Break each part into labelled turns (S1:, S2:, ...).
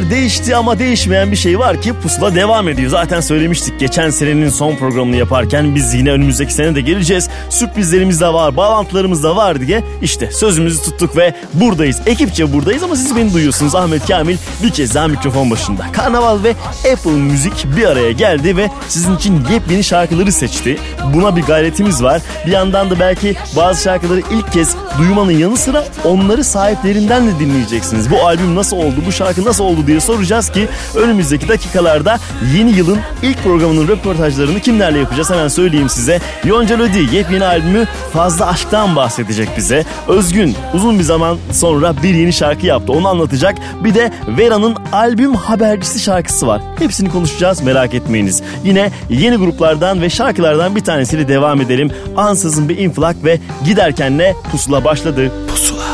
S1: Takvimler değişti ama değişmeyen bir şey var ki pusula devam ediyor. Zaten söylemiştik geçen senenin son programını yaparken biz yine önümüzdeki sene de geleceğiz. Sürprizlerimiz de var, bağlantılarımız da var diye işte sözümüzü tuttuk ve buradayız. Ekipçe buradayız ama siz beni duyuyorsunuz. Ahmet Kamil bir kez daha mikrofon başında. Karnaval ve Apple Müzik bir araya geldi ve sizin için yepyeni şarkıları seçti. Buna bir gayretimiz var. Bir yandan da belki bazı şarkıları ilk kez duymanın yanı sıra onları sahiplerinden de dinleyeceksiniz. Bu albüm nasıl oldu, bu şarkı nasıl oldu diye soracağız ki önümüzdeki dakikalarda yeni yılın ilk programının röportajlarını kimlerle yapacağız hemen söyleyeyim size. Yonca Lodi yepyeni albümü Fazla Aşk'tan bahsedecek bize. Özgün uzun bir zaman sonra bir yeni şarkı yaptı onu anlatacak. Bir de Vera'nın albüm habercisi şarkısı var. Hepsini konuşacağız merak etmeyiniz. Yine yeni gruplardan ve şarkılardan bir tanesiyle devam edelim. Ansızın bir infilak ve giderken ne pusula başladı. Pusula.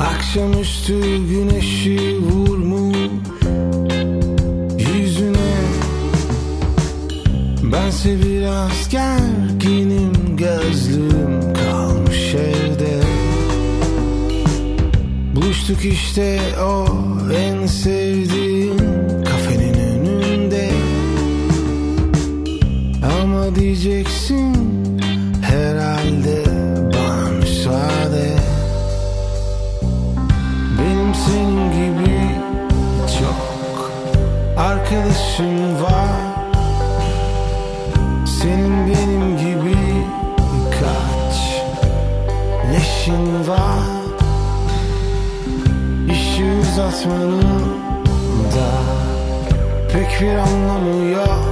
S2: Akşamüstü güneşi vurmuş Bense biraz gerginim gözlüğüm kalmış evde. Buluştuk işte o en sevdiğim kafenin önünde. Ama diyeceksin herhalde bana müsaade. Benim senin gibi çok arkadaşım var uzatmanın da pek bir anlamı yok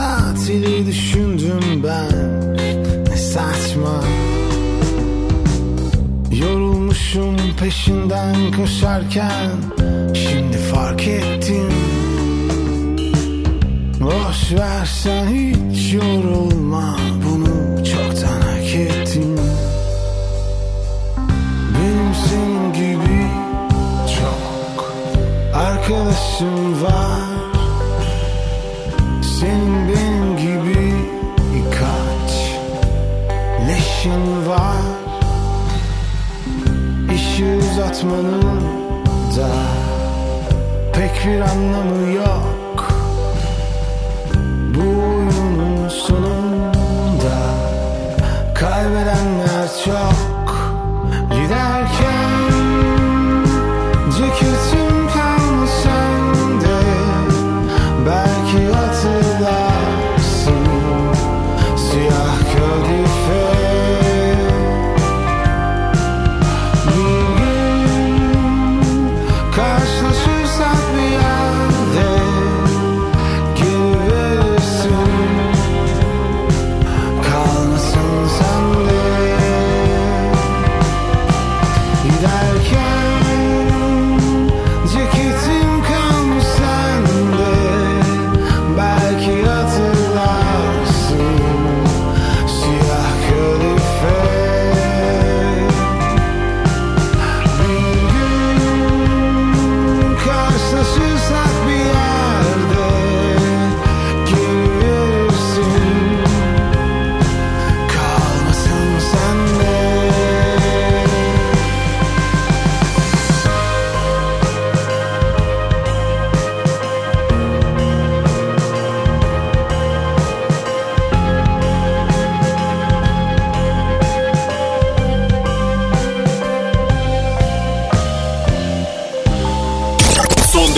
S2: tatili düşündüm ben. Ne saçma. Yorulmuşum peşinden koşarken. Şimdi fark ettim. Boş versen hiç yorulma. Bunu çoktan hak ettim. Benim senin gibi çok arkadaşım var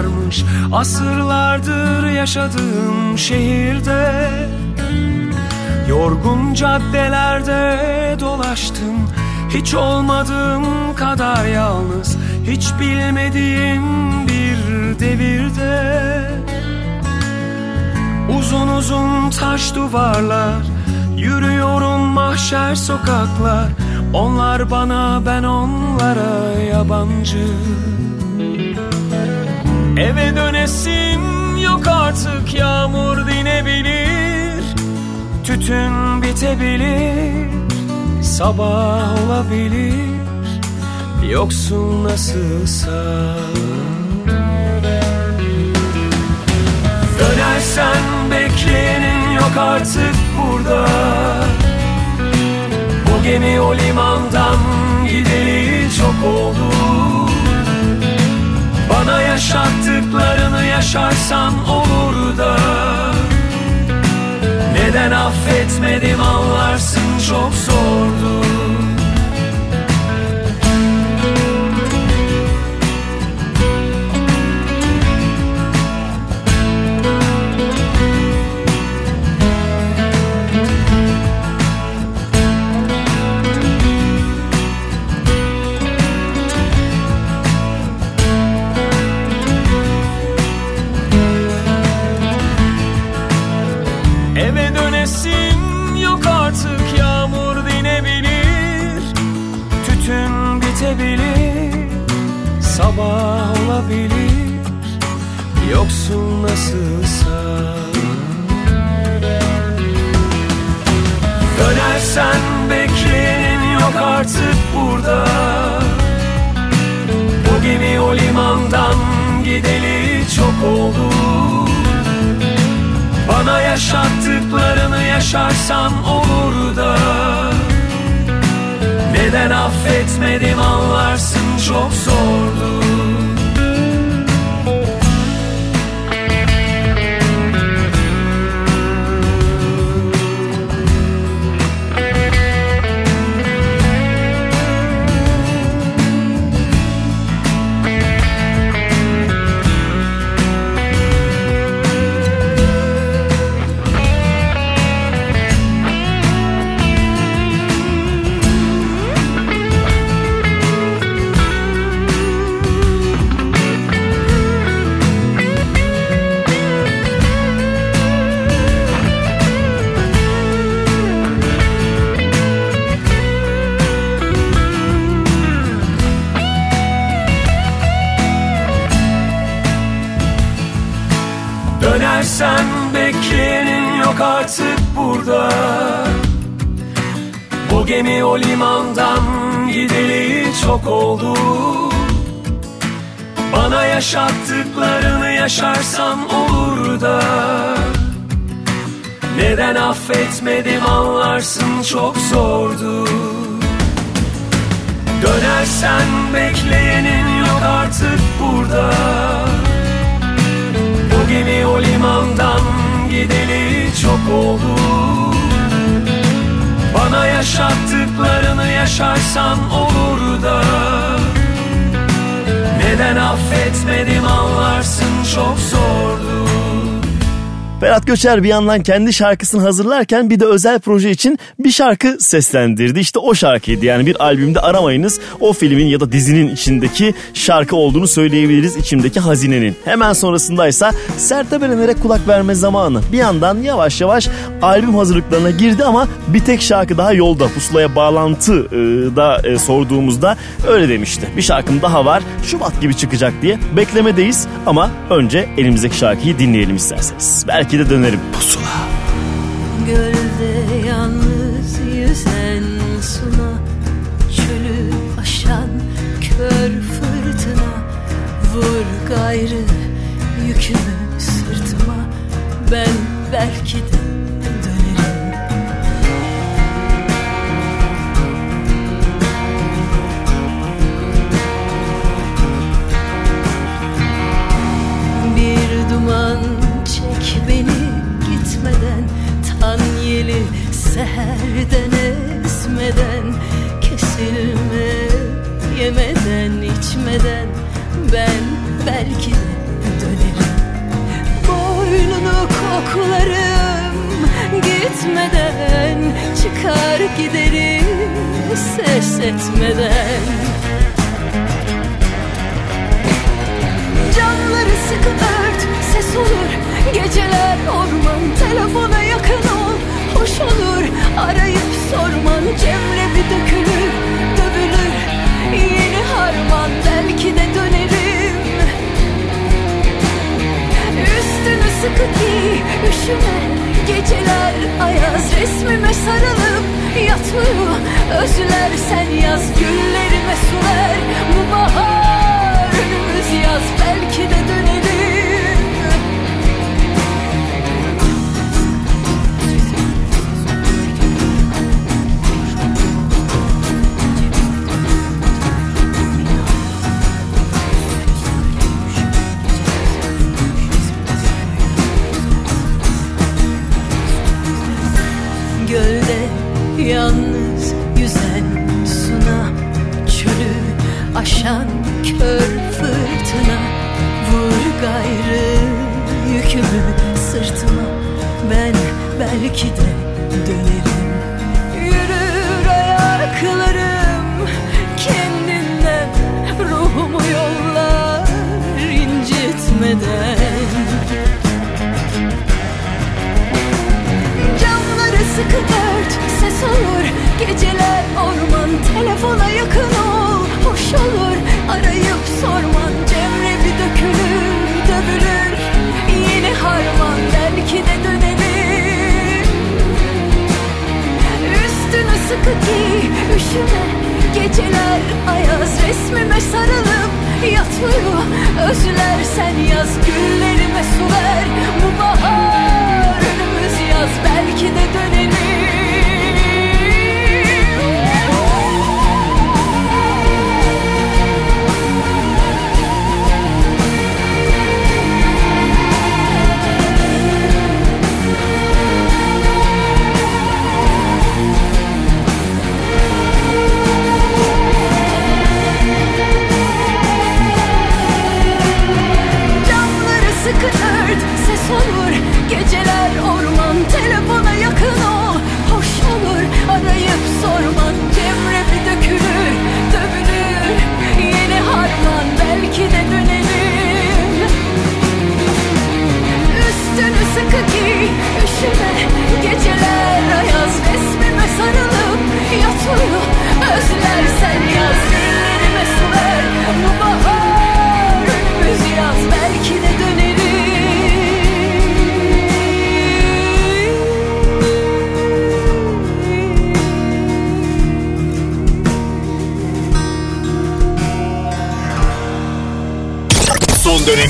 S3: varmış. Asırlardır yaşadığım şehirde Yorgun caddelerde dolaştım. Hiç olmadığım kadar yalnız Hiç bilmediğim bir devirde. Uzun uzun taş duvarlar Yürüyorum mahşer sokaklar. Onlar bana ben onlara yabancı Eve dönesim yok artık yağmur dinebilir Tütün bitebilir Sabah olabilir Yoksun nasılsa Dönersen bekleyenin yok artık burada. Bu gemi o limandan gideli çok oldu Bana yaşattıklarını yaşarsan olur da. Neden affetmedim anlarsın çok zordu Yoksul nasılsa Dönersen bekleyenin yok artık burada. Bu gemi o limandan gideli çok oldu. Bana yaşattıklarını yaşarsan olur da. Neden affetmedim anlarsın çok zordu burada. Bu gemi o limandan gideli çok oldu. Bana yaşattıklarını yaşarsan olur da. Neden affetmedim anlarsın çok zordu. Dönersen bekleyenin yok artık burada. Bu gemi o limandan gideli çok oldu. Bana yaşattıklarını yaşarsan olur da. Neden affetmedim anlarsın çok zordu
S1: Berat Göçer bir yandan kendi şarkısını hazırlarken bir de özel proje için bir şarkı seslendirdi. İşte o şarkıydı yani bir albümde aramayınız o filmin ya da dizinin içindeki şarkı olduğunu söyleyebiliriz içimdeki hazinenin. Hemen sonrasındaysa Sertab Erener'e kulak verme zamanı. Bir yandan yavaş yavaş albüm hazırlıklarına girdi ama bir tek şarkı daha yolda. Pusula'ya bağlantı e, da e, sorduğumuzda öyle demişti. Bir şarkım daha var Şubat gibi çıkacak diye beklemedeyiz ama önce elimizdeki şarkıyı dinleyelim isterseniz. Belki de dönerim. Pusula.
S4: Gölde yalnız yüzen suna Çölü aşan kör fırtına Vur gayrı yükümü sırtıma Ben belki de seherden esmeden Kesilme yemeden içmeden Ben belki de dönerim. Boynunu koklarım gitmeden Çıkar giderim ses etmeden. Camları sıkı ört ses olur. Geceler orman telefona yakın ol Hoş olur. Arayıp sorman Cemre bir dökülür? Dövülür Yeni harman belki de dönerim. Üstünü sıkı giy üşüme. Geceler ayaz resmime sarılıp yatmıyor. Özler sen yaz güllerime su ver Bu bahar önümüz yaz belki de dönerim Gölde yalnız yüzen suna Çölü aşan kör fırtına Vur gayrı yükümü sırtıma. Ben belki de dönerim sıkı dört ses olur. Geceler orman telefona yakın ol. Hoş olur arayıp sorman.
S5: Cemre bir dökülür dövülür. Yeni harman belki de dönelim Üstünü sıkı giy üşüme. Geceler ayaz resmime sarılıp Yat uyu özlersen yaz Güllerime su ver. Bu bahar yaz belki de dönelim
S6: Camları sıkı ört ses olur belki de dönelim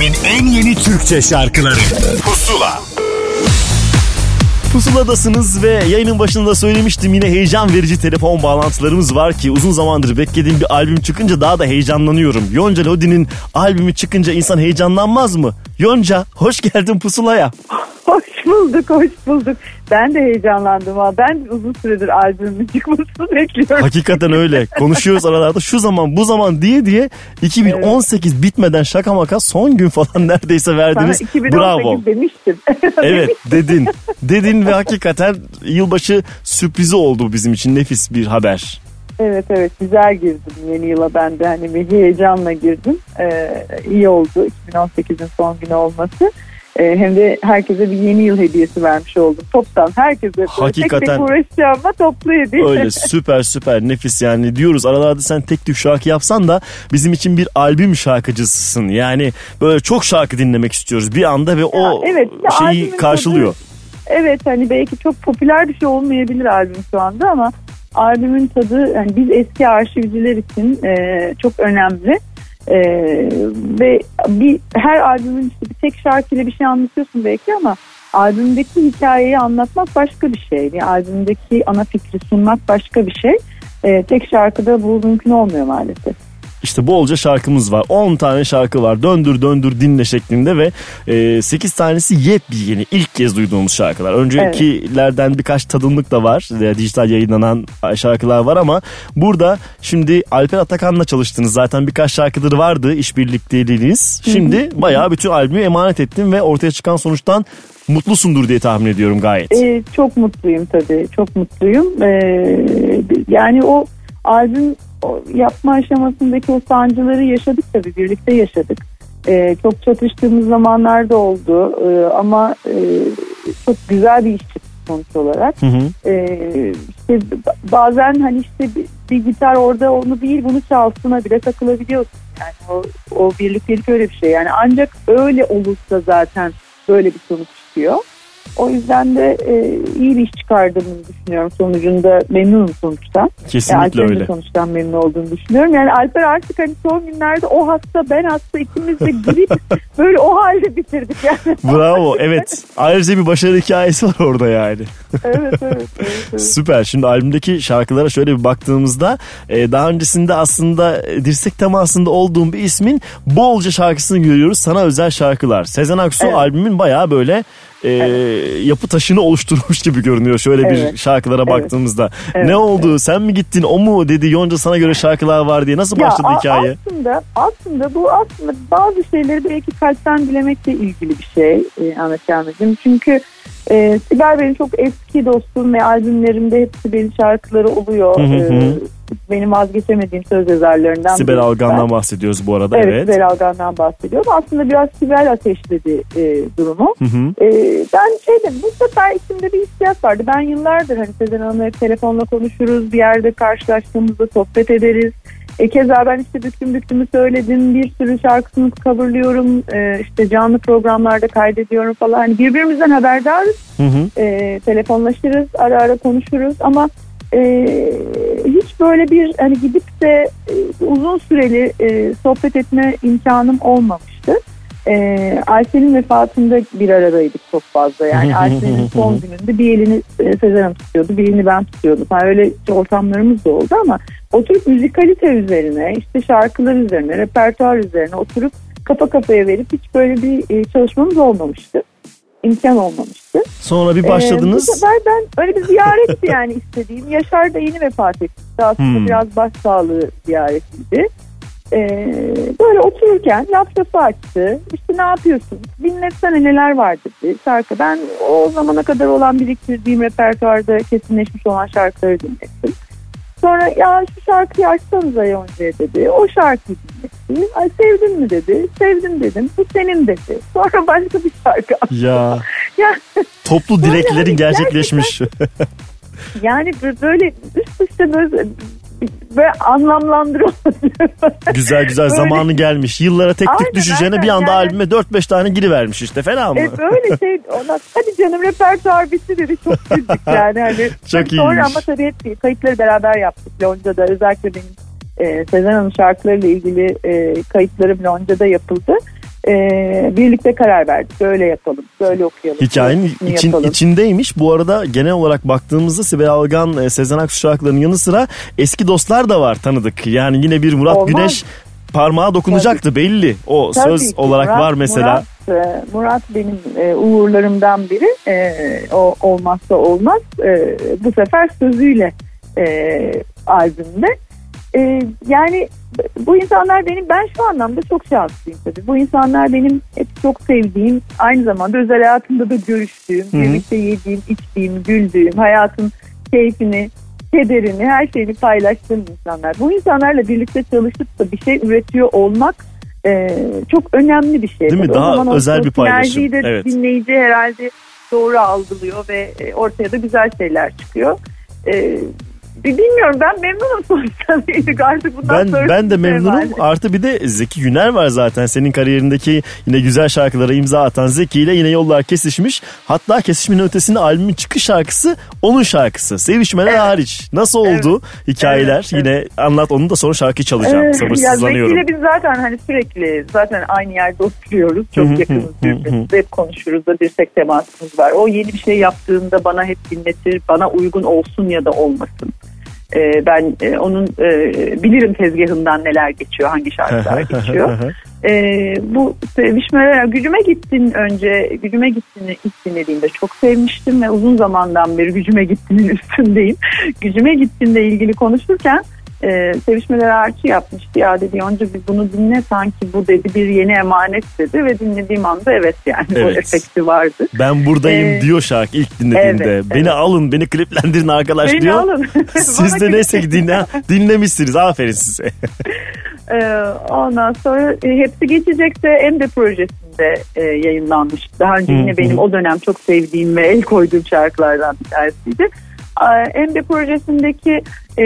S6: dönemin en yeni Türkçe şarkıları Pusula
S1: Pusuladasınız ve yayının başında söylemiştim yine heyecan verici telefon bağlantılarımız var ki uzun zamandır beklediğim bir albüm çıkınca daha da heyecanlanıyorum. Yonca Lodi'nin albümü çıkınca insan heyecanlanmaz mı? Yonca hoş geldin pusulaya.
S7: Hoş bulduk, hoş bulduk. Ben de heyecanlandım ha. Ben uzun süredir albümün çıkmasını bekliyorum.
S1: Hakikaten öyle. Konuşuyoruz aralarda şu zaman bu zaman diye diye 2018 bitmeden şaka maka son gün falan neredeyse
S7: Sana
S1: verdiniz.
S7: 2018
S1: Bravo.
S7: demiştim.
S1: Evet dedin. Dedin ve hakikaten yılbaşı sürprizi oldu bizim için nefis bir haber.
S7: evet evet güzel girdim yeni yıla ben de hani bir heyecanla girdim. Ee, iyi oldu 2018'in son günü olması. Ee, hem de herkese bir yeni yıl hediyesi vermiş oldum. Toptan herkese böyle tek
S1: Hakikaten.
S7: tek uğraşacağıma toplu hediye.
S1: Öyle süper süper nefis yani diyoruz aralarda sen tek tük şarkı yapsan da bizim için bir albüm şarkıcısısın. Yani böyle çok şarkı dinlemek istiyoruz bir anda ve o
S7: Ya, evet,
S1: şeyi karşılıyor.
S7: Evet hani belki çok popüler bir şey olmayabilir albüm şu anda ama albümün tadı yani biz eski arşivciler için e, çok önemli. E, ve bir her albümün işte bir tek şarkıyla bir şey anlatıyorsun belki ama albümdeki hikayeyi anlatmak başka bir şey. Yani albümdeki ana fikri sunmak başka bir şey. E, tek şarkıda bu mümkün olmuyor maalesef.
S1: İşte bolca şarkımız var. 10 tane şarkı var. Döndür döndür dinle şeklinde ve e, 8 tanesi yepyeni ilk kez duyduğumuz şarkılar. Öncekilerden birkaç tadımlık da var. E, dijital yayınlanan şarkılar var ama burada şimdi Alper Atakan'la çalıştınız. Zaten birkaç şarkıdır vardı işbirlikteliğiniz. Şimdi bayağı bütün albümü emanet ettin ve ortaya çıkan sonuçtan mutlusundur diye tahmin ediyorum gayet.
S7: Ee, çok mutluyum tabii. Çok mutluyum. Ee, yani o albüm o yapma aşamasındaki o sancıları yaşadık tabii. Birlikte yaşadık. Ee, çok çatıştığımız zamanlar da oldu. Ee, ama e, çok güzel bir iş çıktı sonuç olarak.
S1: Hı hı.
S7: Ee, işte bazen hani işte bir, bir gitar orada onu değil bunu çalsına bile takılabiliyorsun. Yani o, o birliktelik öyle bir şey. Yani ancak öyle olursa zaten böyle bir sonuç çıkıyor. O yüzden de e, iyi bir iş çıkardığımızı düşünüyorum sonucunda memnunum sonuçtan. Yani
S1: Kesinlikle
S7: de
S1: öyle.
S7: sonuçtan memnun olduğunu düşünüyorum. Yani Alper artık hani son günlerde o hasta ben hasta ikimiz de girip böyle o halde bitirdik yani.
S1: Bravo evet. Ayrıca bir başarı hikayesi var orada yani.
S7: evet, evet, evet, evet.
S1: Süper. Şimdi albümdeki şarkılara şöyle bir baktığımızda e, daha öncesinde aslında e, dirsek temasında olduğum bir ismin bolca şarkısını görüyoruz. Sana özel şarkılar. Sezen Aksu
S7: Evet.
S1: albümün bayağı böyle e, yapı taşını oluşturmuş gibi görünüyor şöyle bir
S7: Evet.
S1: şarkılara
S7: Evet.
S1: baktığımızda.
S7: Evet,
S1: Ne oldu? Sen mi gittin? O mu dedi? Yonca sana göre şarkılar var diye. Nasıl başladı
S7: a-
S1: hikaye?
S7: Aslında, aslında bu aslında bazı şeyleri belki kalpten dilemekle ilgili bir şey e, Ahmet Kamil'cim. Çünkü e, Sibel benim çok eski dostum ve albümlerimde hepsi benim şarkıları oluyor.
S1: Hı hı hı.
S7: E, benim vazgeçemediğim söz yazarlarından.
S1: Sibel Algan'dan
S7: ben.
S1: bahsediyoruz bu arada.
S7: Evet,
S1: Evet.
S7: Sibel Algan'dan bahsediyorum. Aslında biraz Sibel ateşledi e, durumu.
S1: Hı hı.
S7: E, ben şeydim bu sefer içimde bir hissiyat vardı. Ben yıllardır hani Sezen Hanım'la telefonla konuşuruz. Bir yerde karşılaştığımızda sohbet ederiz. E, keza ben işte büktüm büktümü söyledim. Bir sürü şarkısını coverlıyorum. E, işte canlı programlarda kaydediyorum falan. Hani birbirimizden haberdarız.
S1: Hı hı.
S7: E, telefonlaşırız. Ara ara konuşuruz. Ama e, hiç böyle bir hani gidip de e, uzun süreli e, sohbet etme imkanım olmamıştı. e, Ayşe'nin vefatında bir aradaydık çok fazla. Yani Ayşe'nin son gününde bir elini e, Sezen tutuyordu, bir elini ben tutuyordum. Yani öyle ortamlarımız da oldu ama oturup müzikalite üzerine, işte şarkılar üzerine, repertuar üzerine oturup kafa kafaya verip hiç böyle bir e, çalışmamız olmamıştı. İmkan olmamıştı.
S1: Sonra bir
S7: Ee, bu
S1: başladınız.
S7: sefer ben öyle bir ziyaretti yani istediğim. Yaşar da yeni vefat etti. Aslında
S1: Hmm.
S7: biraz başsağlığı ziyaretiydi. Ee, böyle otururken laf lafı açtı. İşte ne yapıyorsun? Dinletsene neler var dedi şarkı. Ben o zamana kadar olan biriktirdiğim repertuarda kesinleşmiş olan şarkıları dinlettim. Sonra ya şu şarkıyı açsanıza Yonca'ya dedi. O şarkıyı dinletti. Ay sevdin mi dedi. Sevdim dedim. Bu senin dedi. Sonra başka bir şarkı.
S1: Ya
S7: Ya
S1: toplu dileklerin
S7: hani
S1: gerçekleşmiş.
S7: Yani bö- böyle üst üste böyle, böyle anlamlandırılıyor.
S1: güzel güzel
S7: Böyle-
S1: zamanı gelmiş. Yıllara tek tek
S7: Aynen,
S1: düşeceğine bir
S7: aynen,
S1: anda
S7: yani.
S1: albüme 4-5 tane girivermiş işte fena mı?
S7: e böyle şey ona hadi canım repertuar bitti dedi çok güldük yani. Hani,
S1: Çok
S7: Sonra
S1: iyiymiş.
S7: ama tabii hep kayıtları beraber yaptık Lonca'da özellikle benim e, Sezen Hanım şarkılarıyla ilgili e, kayıtlarım Lonca'da yapıldı. E, birlikte karar verdik böyle yapalım böyle okuyalım.
S1: Hikayenin için,
S7: yapalım.
S1: içindeymiş. Bu arada genel olarak baktığımızda Sibel Algan, e, Sezen Aksu şarkılarının yanı sıra eski dostlar da var tanıdık. Yani yine bir Murat
S7: Olmaz.
S1: Güneş parmağı dokunacaktı belli. O
S7: Tabii
S1: söz
S7: ki.
S1: olarak
S7: Murat-
S1: var mesela.
S7: Murat, e, Murat benim e, uğurlarımdan biri. E, o olmazsa olmaz. E, bu sefer sözüyle e, albümde. E, yani bu insanlar benim ben şu anlamda çok şanslıyım tabii. Bu insanlar benim hep çok sevdiğim aynı zamanda özel hayatımda da görüştüğüm,
S1: Hı hı.
S7: birlikte yediğim, içtiğim, güldüğüm, hayatın keyfini, kederini, her şeyini paylaştığım insanlar. Bu insanlarla birlikte çalışıp da bir şey üretiyor olmak e, çok önemli bir şey.
S1: Değil mi?
S7: O
S1: Daha
S7: zaman
S1: özel bir paylaşım.
S7: de
S1: Evet.
S7: dinleyici herhalde doğru algılıyor ve e, ortaya da güzel şeyler çıkıyor. E, bilmiyorum ben memnunum sonuçta. Artık bundan
S1: Ben
S7: sonrası
S1: ben de
S7: bir şey
S1: memnunum.
S7: var.
S1: Artı bir de Zeki Güner var zaten. Senin kariyerindeki yine güzel şarkılara imza atan Zeki ile yine yollar kesişmiş. Hatta kesişmenin ötesinde albümün çıkış şarkısı onun şarkısı. Sevişmeler hariç. Nasıl oldu hikayeler?
S7: Evet,
S1: Yine anlat onu da sonra şarkıyı çalacağım.
S7: Ya
S1: Sabırsızlanıyorum.
S7: Zeki'yle biz zaten hani sürekli zaten aynı yerde oturuyoruz. Çok yakınız birbirimize. Hep konuşuruz da dirsek temasımız var. O yeni bir şey yaptığında bana hep dinletir. Bana uygun olsun ya da olmasın. Ee, ben e, onun e, bilirim tezgahından neler geçiyor, hangi şarkılar geçiyor. Ee, bu sevişmeler gücüme gittin önce gücüme gittiğini ilk dinlediğimde çok sevmiştim ve uzun zamandan beri gücüme gittiğinin üstündeyim. gücüme gittiğinde ilgili konuşurken e, sevişmeler artı yapmıştı ya dedi Yonca bir bunu dinle sanki bu dedi bir yeni emanet dedi ve dinlediğim anda evet yani o
S1: Evet.
S7: efekti vardı.
S1: Ben buradayım
S7: Ee,
S1: diyor şarkı ilk dinlediğinde.
S7: evet,
S1: beni
S7: evet.
S1: alın, beni kliplendirin arkadaş
S7: Beni
S1: diyor.
S7: alın.
S1: Siz de neyse ki dinle, dinlemişsiniz. Aferin size.
S7: Ee, ondan sonra e, hepsi geçecekse Emre projesinde e, yayınlanmış. Daha önce yine benim o dönem çok sevdiğim ve el koyduğum şarkılardan bir tanesiydi. Ee, Emre projesindeki e,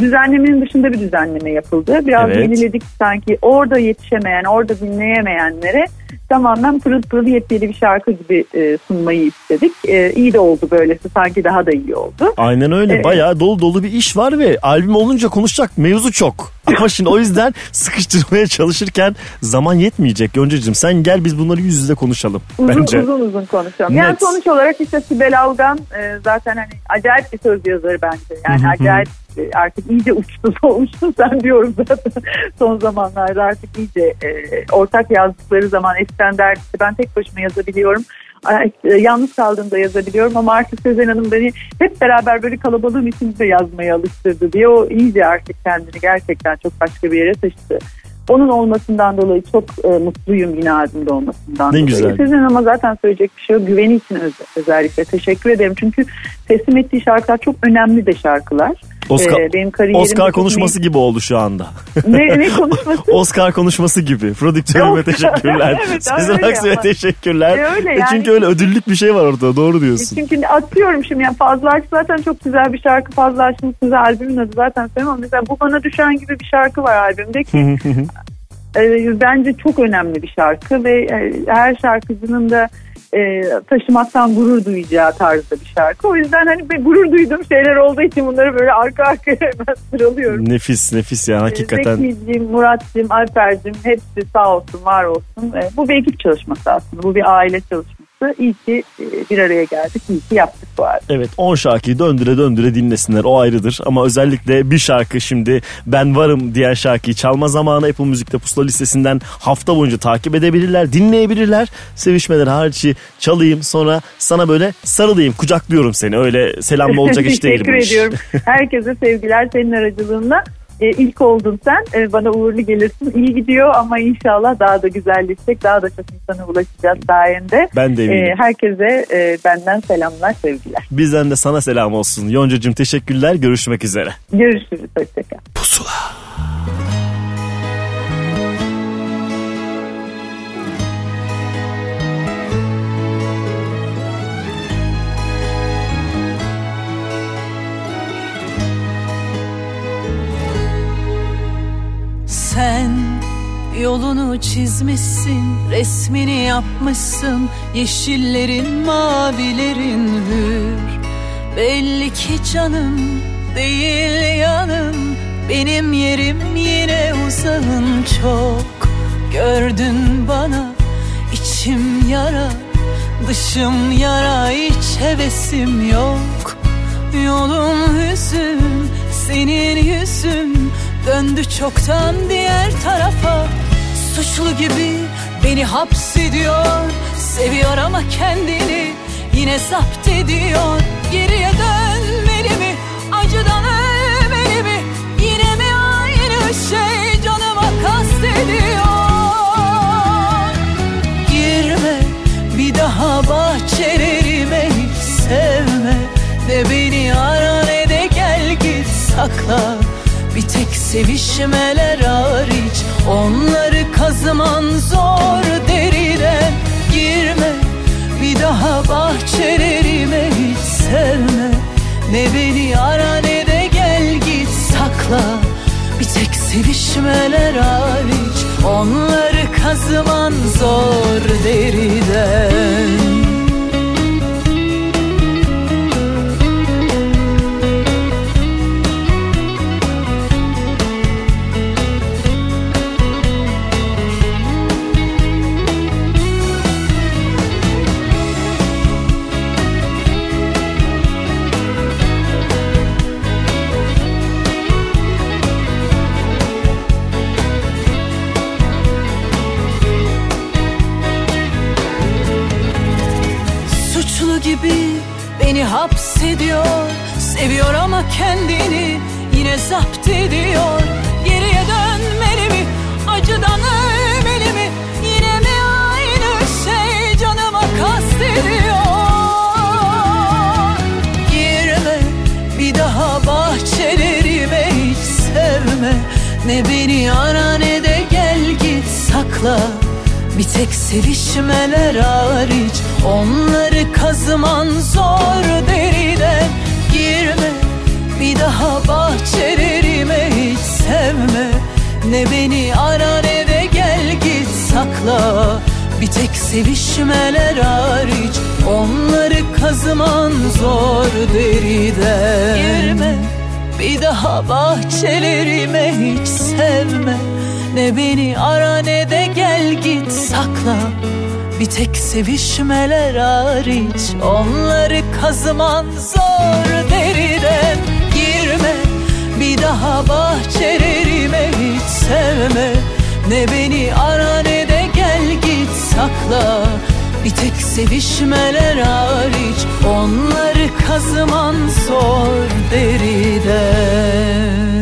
S7: düzenlemenin dışında bir düzenleme yapıldı. Biraz
S1: Evet.
S7: yeniledik sanki orada yetişemeyen, orada dinleyemeyenlere tamamen pırıl pırıl yepyeni bir şarkı gibi e, sunmayı istedik. E, iyi de oldu böylesi sanki daha da iyi oldu.
S1: Aynen öyle.
S7: Evet.
S1: Bayağı dolu dolu bir iş var ve albüm olunca konuşacak mevzu çok. Ama şimdi o yüzden sıkıştırmaya çalışırken zaman yetmeyecek. Yoncacığım sen gel biz bunları yüz yüze konuşalım
S7: Uzun
S1: bence.
S7: uzun uzun konuşalım. Yani
S1: Net.
S7: sonuç olarak işte Sibel Algan e, zaten hani acayip bir söz yazarı bence. Yani acayip e, artık iyice uçtu uçtu sen diyorum zaten son zamanlarda artık iyice e, ortak yazdıkları zaman eskiden derdi ben tek başıma yazabiliyorum. E, Yalnız kaldığımda yazabiliyorum ama artık Sezen Hanım beni hep beraber böyle kalabalığın içinde yazmaya alıştırdı diye o iyice artık kendini gerçekten çok başka bir yere taşıdı. Onun olmasından dolayı çok e, mutluyum yine albümde olmasından
S1: Ne
S7: dolayı.
S1: güzel.
S7: Sezen ama zaten söyleyecek bir şey yok. Güveni için öz- özellikle teşekkür ederim. Çünkü teslim ettiği şarkılar çok önemli de şarkılar.
S1: Oscar,
S7: Ee, benim kariyerimde
S1: Oscar konuşması gibi oldu şu anda.
S7: Ne, ne konuşması?
S1: Oscar konuşması gibi. Prodüktörüme teşekkürler.
S7: Evet,
S1: Aksu'ya
S7: ama.
S1: teşekkürler.
S7: E, öyle
S1: E
S7: yani.
S1: Çünkü öyle ödüllük bir şey var orada. Doğru diyorsun.
S7: Çünkü atıyorum şimdi yani Fazla Aşk zaten çok güzel bir şarkı. Fazla Aşk'ın size albümün adı zaten söyleyeyim ama mesela Bu Bana Düşen gibi bir şarkı var albümde ki e, bence çok önemli bir şarkı ve e, her şarkıcının da e, taşımaktan gurur duyacağı tarzda bir şarkı. O yüzden hani bir gurur duyduğum şeyler olduğu için bunları böyle arka arkaya ben sıralıyorum.
S1: Nefis nefis ya hakikaten.
S7: Zekiciğim, Murat'cığım, Alper'cim hepsi sağ olsun, var olsun. E, bu bir ekip çalışması aslında. Bu bir aile çalışması. İyi ki e, bir araya geldik. İyi ki yaptık bu arada.
S1: Evet 10 şarkıyı döndüre döndüre dinlesinler o ayrıdır. Ama özellikle bir şarkı şimdi ben varım diğer şarkıyı çalma zamanı Apple Müzik'te pusula listesinden hafta boyunca takip edebilirler, dinleyebilirler. Sevişmeler harici çalayım sonra sana böyle sarılayım, kucaklıyorum seni. Öyle selamla olacak iş değil bu
S7: Teşekkür ediyorum. Herkese sevgiler senin aracılığında. E, ilk oldun sen. E, bana uğurlu gelirsin. İyi gidiyor ama inşallah daha da güzelleşecek. Daha da çok insana ulaşacağız sayende.
S1: Ben de eminim.
S7: E, herkese e, benden selamlar, sevgiler.
S1: Bizden de sana selam olsun. Yoncacığım teşekkürler. Görüşmek üzere.
S7: Görüşürüz. Hoşçakal.
S8: Pusula.
S4: Sen yolunu çizmişsin, resmini yapmışsın, yeşillerin, mavilerin hür. Belli ki canım değil yanım, benim yerim yine uzağın çok. Gördün bana içim yara, dışım yara, hiç hevesim yok. Yolum hüzün, senin yüzün. Döndü çoktan diğer tarafa. Suçlu gibi beni hapsediyor. Seviyor ama kendini yine zapt ediyor. Geriye dönmeli mi, acıdan ölmeli mi? Yine mi aynı şey canıma kastediyor? Girme bir daha bahçelerime hiç sevme. De beni git sakla Bir tek sevişmeler hariç. Onları kazıman zor deriden Girme. Bir daha bahçelerime hiç sevme. Ne beni ara ne de gel git sakla. Bir tek sevişmeler hariç. Onları kazıman zor deriden beni hapsediyor. Seviyor ama kendini yine zapt ediyor. Geriye dönmeli mi? Acıdan ölmeli mi? Yine mi aynı şey canıma kastediyor? Girme bir daha bahçelerime hiç sevme. Ne beni ara ne de gel git sakla bir tek sevişmeler hariç Onları kazıman zor deriden Girme bir daha bahçelerime hiç sevme. Ne beni ara ne de gel git sakla. Bir tek sevişmeler hariç Onları kazıman zor deriden Girme bir daha bahçelerime hiç sevme Ne beni ara ne de gel git sakla. Bir tek sevişmeler hariç Onları kazıman zor deriden Girme bir daha bahçelerime hiç sevme. Ne beni ara ne de gel git sakla. Bir tek sevişmeler hariç Onları kazıman zor deriden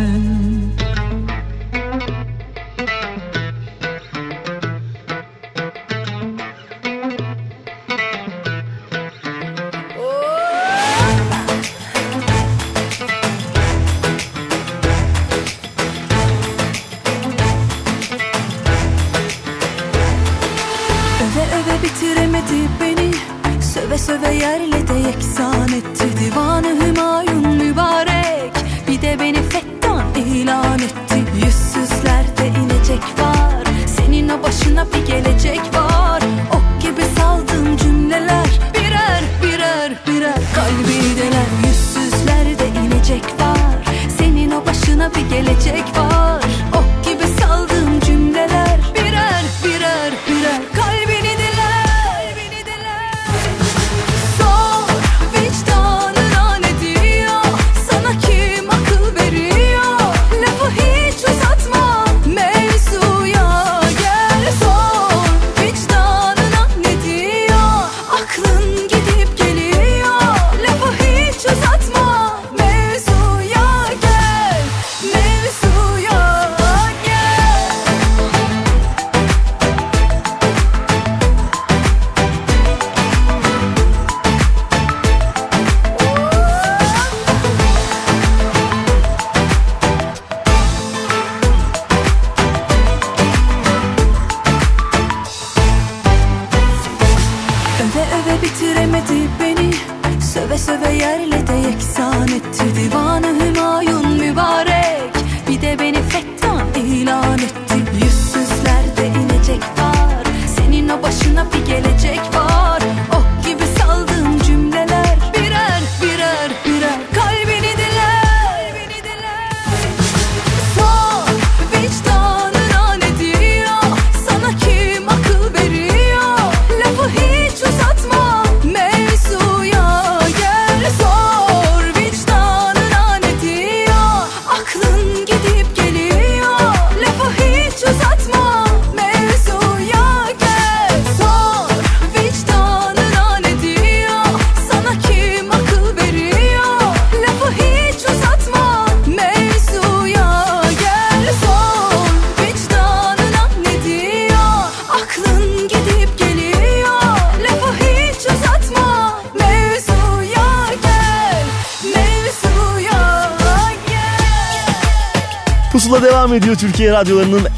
S1: radyolarının en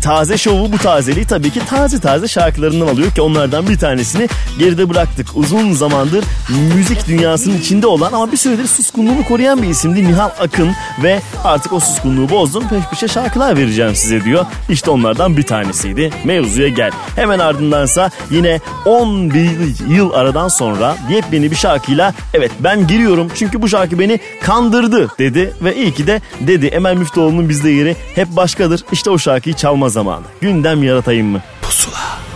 S1: taze şovu bu tazeliği tabii ki taze taze şarkılarından alıyor ki onlardan bir tanesini geride bıraktık. Uzun zamandır müzik dünyasının içinde olan ama bir süredir suskunluğunu koruyan bir isimdi Nihal Akın ve artık o suskunluğu bozdum peş peşe şarkılar vereceğim size diyor. İşte onlardan bir tanesiydi. Mevzuya gel. Hemen ardındansa yine 11 yıl aradan sonra yepyeni bir şarkıyla evet ben giriyorum çünkü bu şarkı beni kandırdı dedi ve iyi ki de dedi Emel Müftüoğlu'nun bizde yeri hep başkadır. İşte o şarkıyı çalma zamanı. Gündem yaratayım mı?
S5: Ah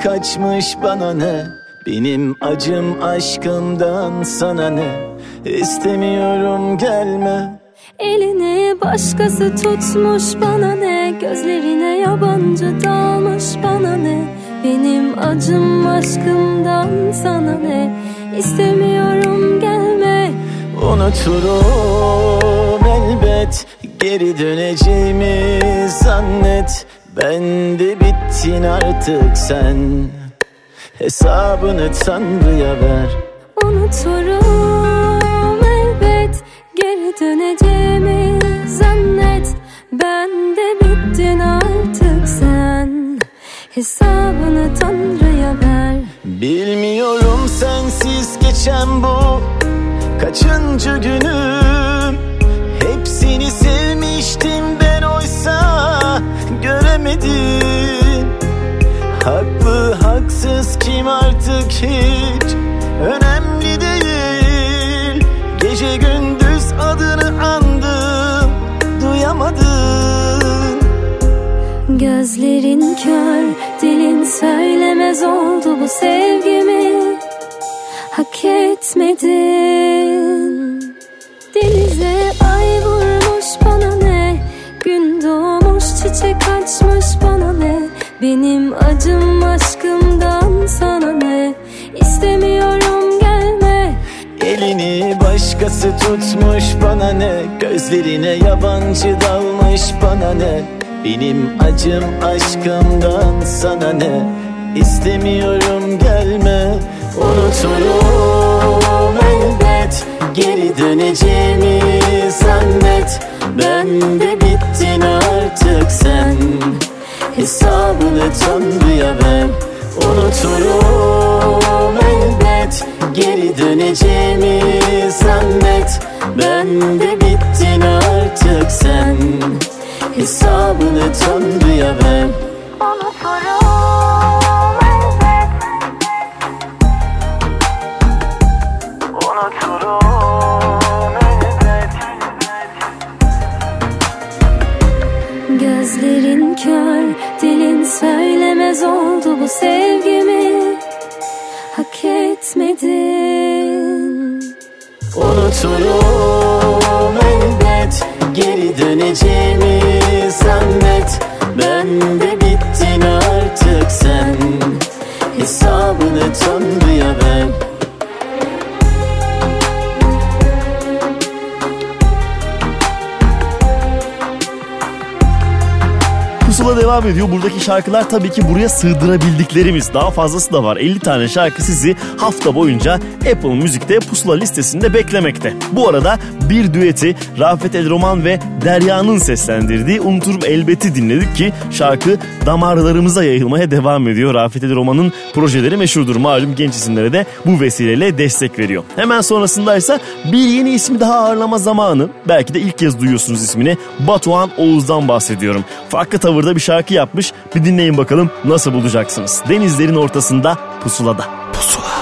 S9: doğmuş çiçek açmış bana ne? Benim acım aşkımdan sana ne? İstemiyorum gelme.
S4: Elini başkası tutmuş bana ne? Gözlerine yabancı dalmış bana ne? Benim acım aşkımdan sana ne? İstemiyorum gelme.
S9: Unuturum elbet. Geri döneceğimi zannet. Ben de bittin artık sen. Hesabını Tanrı'ya ver.
S4: Unuturum elbet. Geri döneceğimi zannet. Ben de bittin artık sen. Hesabını Tanrı'ya ver.
S9: Bilmiyorum sensiz geçen bu Kaçıncı günüm. Hepsini sevmiştim ben oysa Göremedim Haklı haksız kim artık hiç? Önemli değil. Gece gündüz adını andım Duyamadım.
S10: Gözlerin kör, dilin söylemez oldu bu sevgimi. Hak etmedin. Denize ay vurmuş bana ne? Gün doğmuş çiçek açmış bana ne Benim acım aşkımdan sana ne? İstemiyorum gelme.
S9: Elini başkası tutmuş bana ne? Gözlerine yabancı dalmış bana ne? Benim acım aşkımdan sana ne? İstemiyorum gelme. Unuturum elbet. Geri döneceğimi zannet. Ben de bittin artık sen Hesabını Tanrı'ya ver. Unuturum elbet. Geri döneceğimi zannet. Ben de bittin artık sen. Hesabını Tanrı'ya ver.
S10: Gözlerin söylemez oldu bu sevgimi. Hak etmedin.
S9: Unuturum elbet Geri döneceğimi zannet. Ben de bittin artık sen. Hesabını Tanrı'ya ver
S1: Pusula devam ediyor. Buradaki şarkılar tabii ki buraya sığdırabildiklerimiz. Daha fazlası da var. 50 tane şarkı sizi hafta boyunca Apple Müzik'te pusula listesinde beklemekte. Bu arada bir düeti Rafet El Roman ve Derya'nın seslendirdiği Unuturum Elbet'i dinledik ki şarkı damarlarımıza yayılmaya devam ediyor. Rafet El Roman'ın projeleri meşhurdur. Malum genç isimlere de bu vesileyle destek veriyor. Hemen sonrasındaysa bir yeni ismi daha ağırlama zamanı. Belki de ilk kez duyuyorsunuz ismini. Batuhan Oğuz'dan bahsediyorum. Farklı tavırda bir şarkı yapmış. Bir dinleyin bakalım nasıl bulacaksınız. Denizlerin ortasında pusulada. Pusula.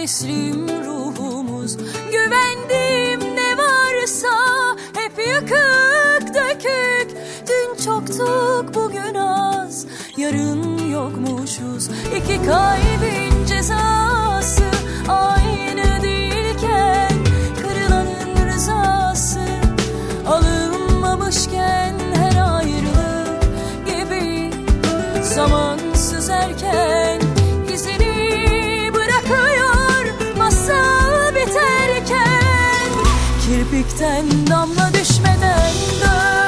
S4: Teslim ruhumuz. Güvendiğim ne varsa hep yıkık dökük. Dün çoktuk bugün az yarın yokmuşuz. İki kalbin cezası aynı değilken Kırılanın rızası alınmamışken her ayrılık gibi. Zaman Kirpikten damla düşmeden dön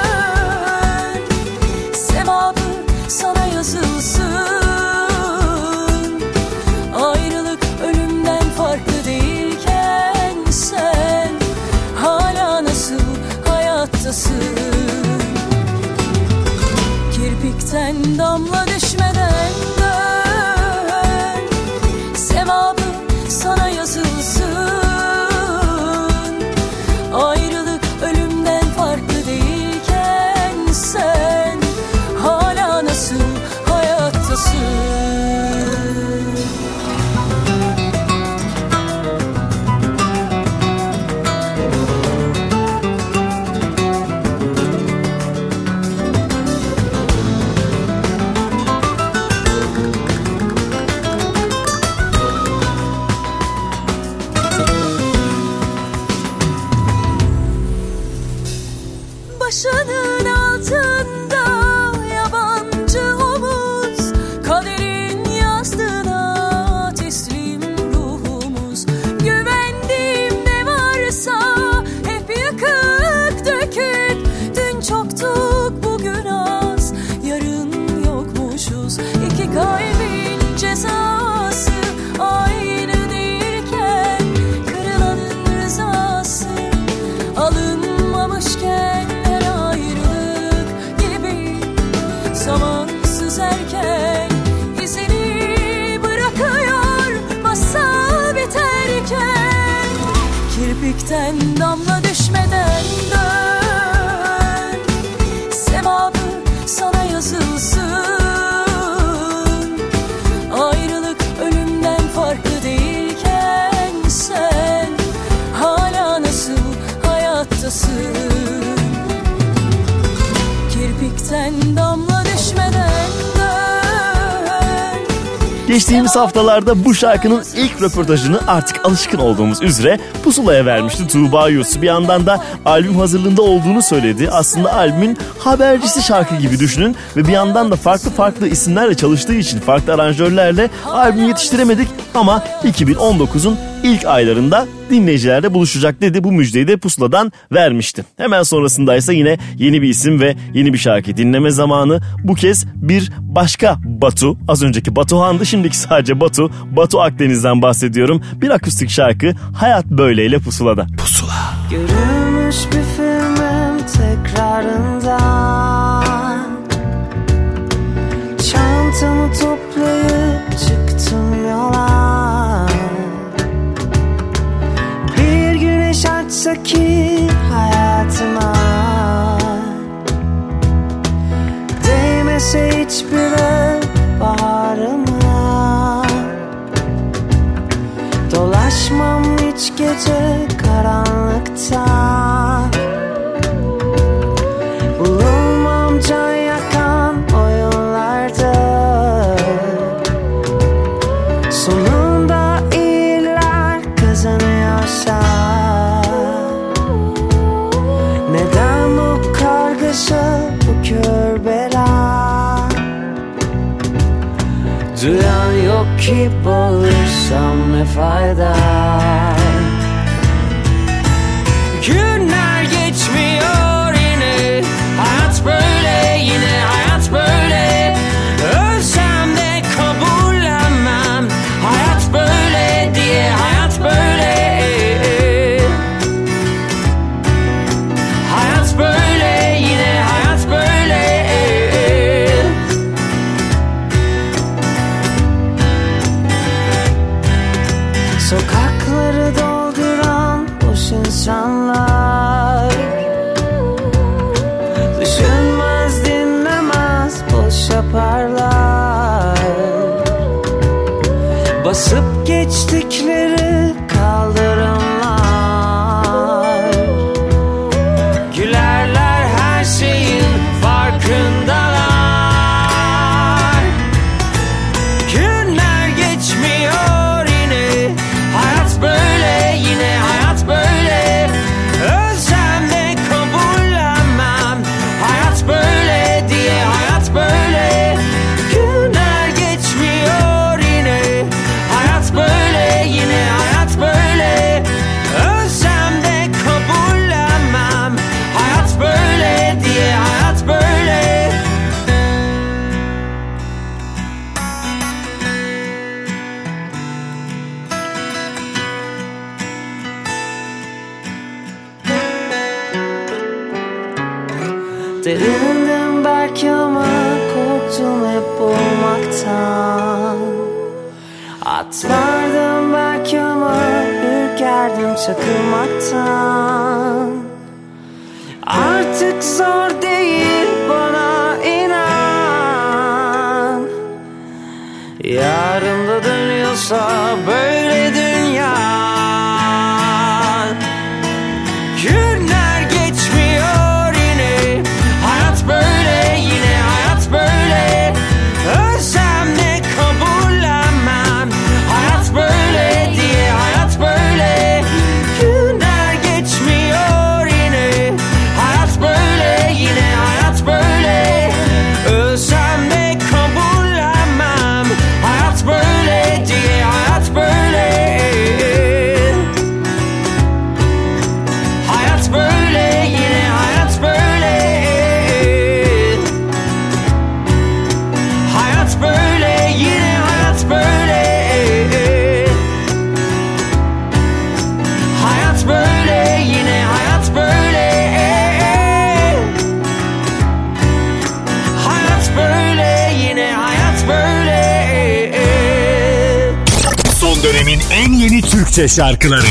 S1: Geçtiğimiz haftalarda bu şarkının ilk röportajını artık alışkın olduğumuz üzere Pusula'ya vermişti Tuğba Yursu. Bir yandan da albüm hazırlığında olduğunu söyledi. Aslında albümün habercisi şarkı gibi düşünün ve bir yandan da farklı farklı isimlerle çalıştığı için farklı aranjörlerle albüm yetiştiremedik ama 2019'un ilk aylarında dinleyicilerle buluşacak dedi. Bu müjdeyi de Pusula'dan vermişti. Hemen sonrasında ise yine yeni bir isim ve yeni bir şarkı dinleme zamanı. Bu kez bir başka Batu. Az önceki Batuhan'dı şimdiki sadece Batu. Batu Akdeniz'den bahsediyorum. Bir akustik şarkı Hayat Böyleyle Pusula'da. Pusula.
S11: Görülmüş bir filmin tekrarından ki hayatıma. Değmese hiçbir baharıma. Dolaşmam hiç gece karanlıkta Duyan yok ki bulursam ne fayda? Günler
S12: Türkçe şarkıları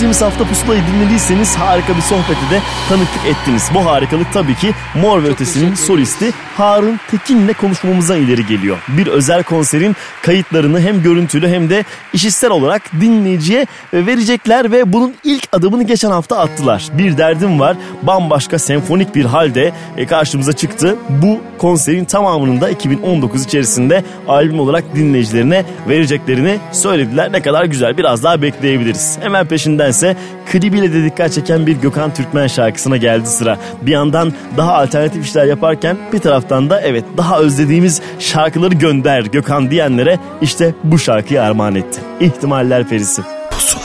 S1: Geçtiğimiz hafta Pusula'yı dinlediyseniz harika bir sohbeti de tanıklık ettiniz. Bu harikalık tabii ki Mor ve Ötesi'nin solisti Harun Tekin'le konuşmamıza ileri geliyor. Bir özel konserin kayıtlarını hem görüntülü hem de işitsel olarak dinleyiciye verecekler ve bunun ilk adımını geçen hafta attılar. Bir derdim var bambaşka senfonik bir halde e, karşımıza çıktı. Bu konserin tamamının da 2019 içerisinde albüm olarak dinleyicilerine vereceklerini söylediler. Ne kadar güzel biraz daha bekleyebiliriz. Hemen peşindense klibiyle de dikkat çeken bir Gökhan Türkmen şarkısına geldi sıra. Bir yandan daha alternatif işler yaparken bir taraftan da evet daha özlediğimiz şarkıları gönder Gökhan diyenlere işte bu şarkıyı armağan etti. İhtimaller perisi. Pusula.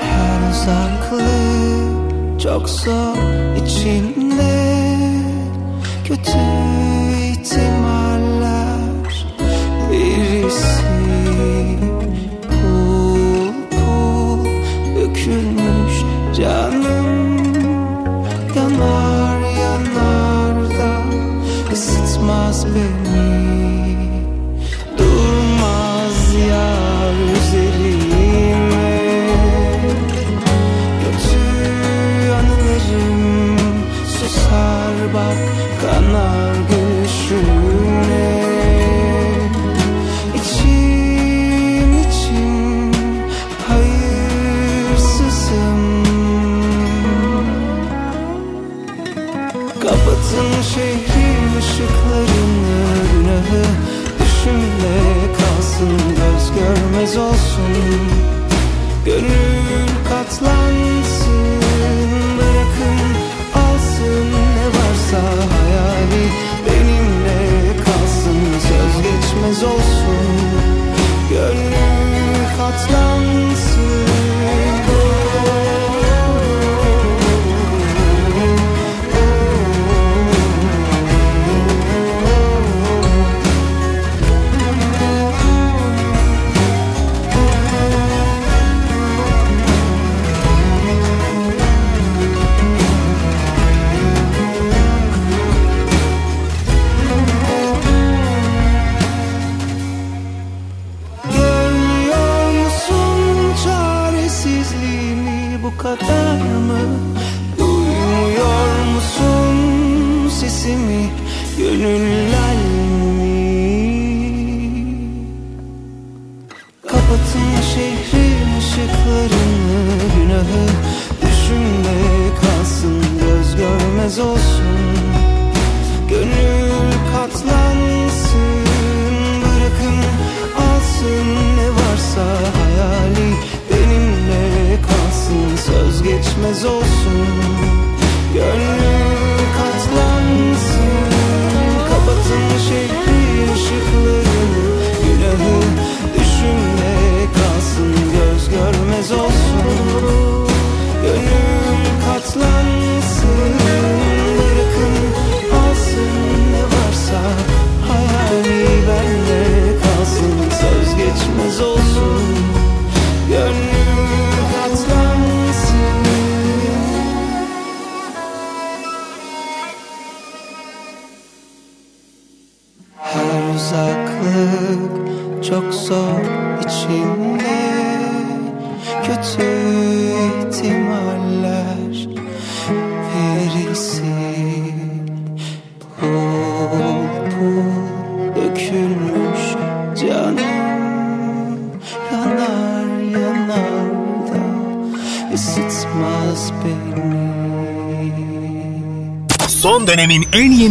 S2: Her uzaklık çok zor içinde kötü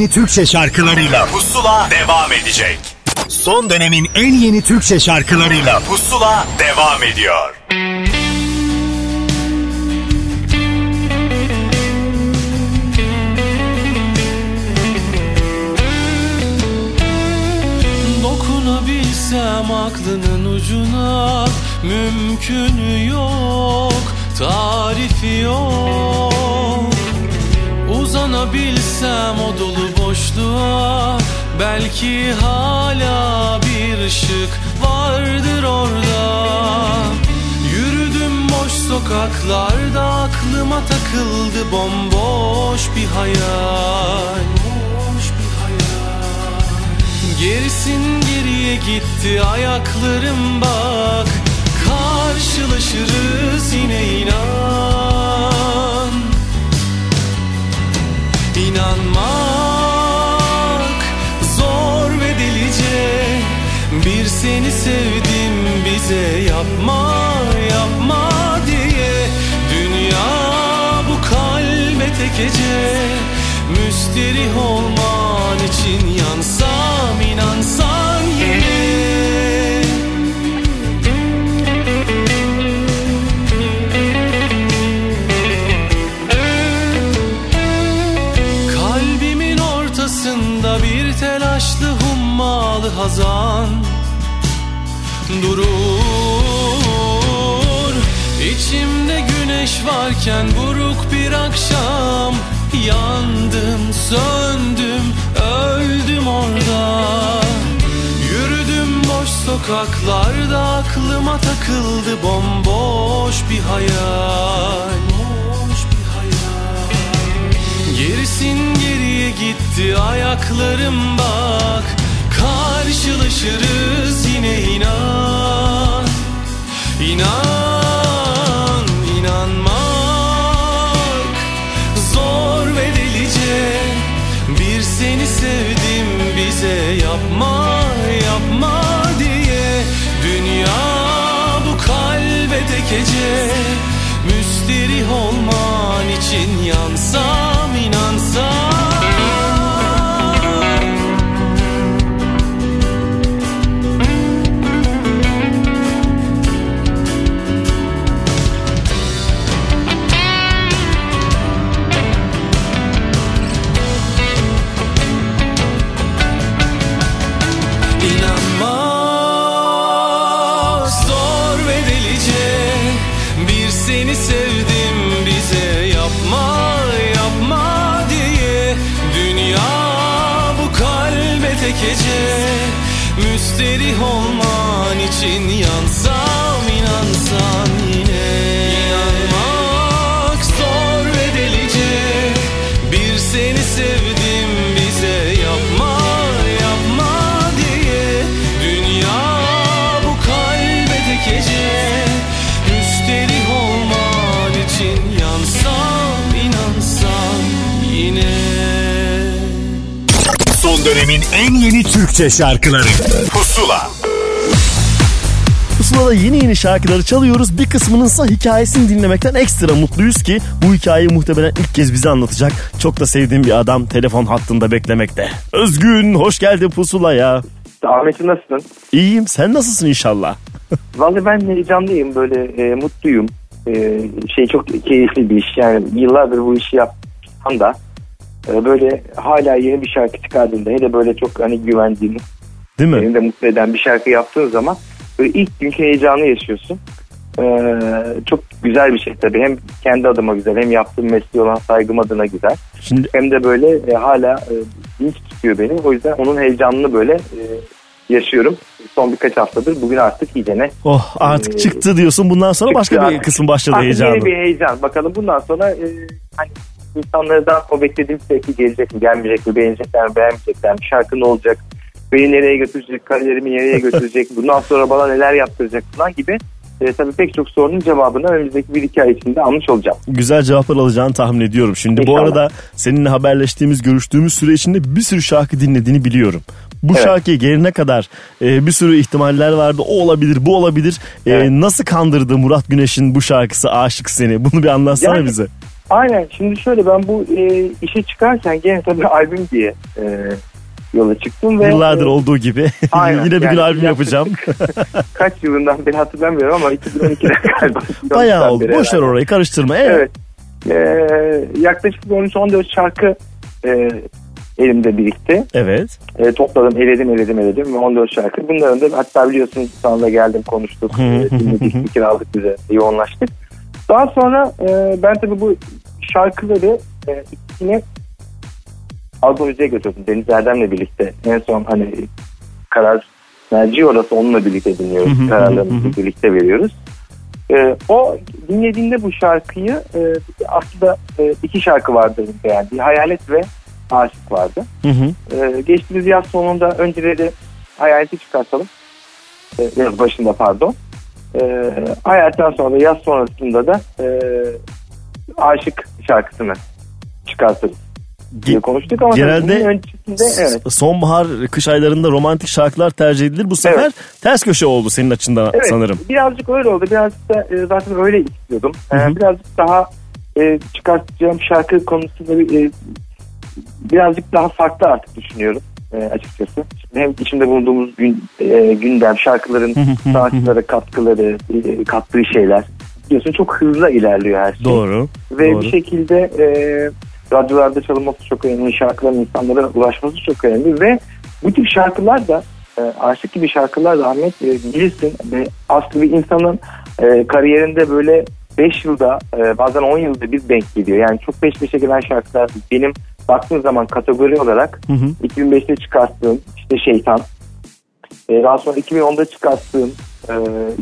S6: yeni Türkçe şarkılarıyla Pusula devam edecek. Son dönemin en yeni Türkçe şarkılarıyla Pusula devam ediyor.
S3: Dokunabilsem aklının ucuna Mümkün yok, tarifi yok Uzanabilsem o dolu boşluğa. Belki hala bir ışık vardır orada. Yürüdüm boş sokaklarda aklıma takıldı bomboş bir hayal. Gerisin geriye gitti ayaklarım bak. Karşılaşırız yine inan. İnanmaz gece. Bir seni sevdim bize yapma yapma diye. Dünya bu kalbe tek ece Müsterih olma hazan Durur. İçimde güneş varken buruk bir akşam. Yandım, söndüm, öldüm orada. Yürüdüm boş sokaklarda aklıma takıldı bomboş bir hayal. Gerisin geriye gitti ayaklarım bak Karşılaşırız yine inan. İnan, inanmak Zor ve delice. Bir seni sevdim bize yapma, yapma diye. Dünya bu kalbe tek gece. Müsterih olman için yansam
S12: dönemin en yeni Türkçe şarkıları Pusula
S1: Pusula'da yeni yeni şarkıları çalıyoruz. Bir kısmının ise hikayesini dinlemekten ekstra mutluyuz ki bu hikayeyi muhtemelen ilk kez bize anlatacak. Çok da sevdiğim bir adam telefon hattında beklemekte. Özgün hoş geldin Pusula'ya.
S13: Ahmet'im nasılsın?
S1: İyiyim sen nasılsın inşallah?
S13: Vallahi ben heyecanlıyım böyle e, mutluyum. E, şey çok keyifli bir iş yani yıllardır bu işi yapsam da böyle hala yeni bir şarkı çıkardığında hele böyle çok hani güvendiğim
S1: Değil mi?
S13: beni de mutlu eden bir şarkı yaptığın zaman böyle ilk günkü heyecanı yaşıyorsun. E, çok güzel bir şey tabii hem kendi adıma güzel hem yaptığım mesleğe olan saygım adına güzel.
S1: Şimdi
S13: Hem de böyle e, hala e, dinç tutuyor beni o yüzden onun heyecanını böyle e, yaşıyorum. Son birkaç haftadır bugün artık iyicene
S1: oh artık
S13: Ee,
S1: çıktı diyorsun bundan sonra başka
S13: Çıktı
S1: bir
S13: artık.
S1: kısım başladı
S13: Artık
S1: heyecanı.
S13: Yeni bir heyecan. Bakalım bundan sonra e, hani insanlardan o beklediğim tepki gelecek mi, gelmeyecek mi, beğenecekler mi, beğenmeyecekler mi, şarkı ne olacak, beni nereye götürecek, kariyerimi nereye götürecek, bundan sonra bana neler yaptıracak falan gibi e, tabii pek çok sorunun cevabını önümüzdeki bir iki ay içinde almış olacağım.
S1: Güzel cevaplar alacağını tahmin ediyorum. Şimdi bu
S13: İnşallah.
S1: arada seninle haberleştiğimiz, görüştüğümüz süre içinde bir sürü şarkı dinlediğini biliyorum. Bu
S13: Evet.
S1: şarkıya gelene kadar e, bir sürü ihtimaller vardı. O olabilir, bu olabilir. E,
S13: Evet.
S1: nasıl kandırdı Murat Güneş'in bu şarkısı Aşık Seni? Bunu bir anlatsana
S13: Yani-
S1: bize.
S13: Aynen şimdi şöyle ben bu e, işe çıkarken gene tabii albüm diye e, yola çıktım. ve
S1: Yıllardır
S13: e,
S1: olduğu gibi.
S13: Aynen.
S1: Yine bir gün
S13: Yani
S1: albüm
S13: yaklaşık-
S1: yapacağım.
S13: kaç yılından beri hatırlamıyorum ama 2012'den galiba.
S1: Bayağı oldu. Boş ver orayı karıştırma. Evet.
S13: Evet. Ee, yaklaşık 13-14 şarkı e, elimde birikti.
S1: Evet.
S13: E, topladım, eledim, eledim, eledim ve 14 şarkı. Bunların da hatta biliyorsunuz sana geldim, konuştuk, e, dinledik, fikir aldık bize, yoğunlaştık. Daha sonra e, ben tabii bu şarkıları e, ikisini Aldo Müziğe götürdüm. Deniz Erdem'le birlikte. En son hani karar merci orası onunla birlikte dinliyoruz.
S1: Hı hı,
S13: Kararlarımızı
S1: hı
S13: birlikte veriyoruz. E, o dinlediğinde bu şarkıyı e, aslında e, iki şarkı vardı beğendiği. Hayalet ve Aşık vardı.
S1: Hı hı.
S13: Ee, geçtiğimiz yaz sonunda önceleri hayaleti çıkartalım. Ee, yaz başında pardon. Ee, hayaletten sonra yaz sonrasında da e, aşık şarkısını çıkartırız. diye konuştuk ama
S1: genelde
S13: öncesinde evet.
S1: sonbahar, kış aylarında romantik şarkılar tercih edilir. Bu sefer
S13: Evet.
S1: ters köşe oldu senin açından
S13: Evet,
S1: sanırım.
S13: birazcık öyle oldu. Birazcık da e, zaten öyle istiyordum. E, birazcık daha e, çıkartacağım şarkı konusunda bir, e, birazcık daha farklı artık düşünüyorum e, açıkçası. Şimdi hem içinde bulunduğumuz gün, e, gündem, şarkıların sanatçılara katkıları, e, kattığı şeyler. Biliyorsun çok hızlı ilerliyor her şey.
S1: Doğru.
S13: Ve
S1: doğru.
S13: bir şekilde e, radyolarda çalınması çok önemli, şarkıların insanlara ulaşması çok önemli ve bu tip şarkılar da e, aşık gibi şarkılar da Ahmet e, bilirsin ve aslında bir insanın e, kariyerinde böyle 5 yılda e, bazen 10 yılda bir denk geliyor. Yani çok peş peşe gelen şarkılar benim baktığım zaman kategori olarak
S1: Hı hı.
S13: 2005'te çıkarttığım işte Şeytan e, daha sonra 2010'da çıkarttığım e,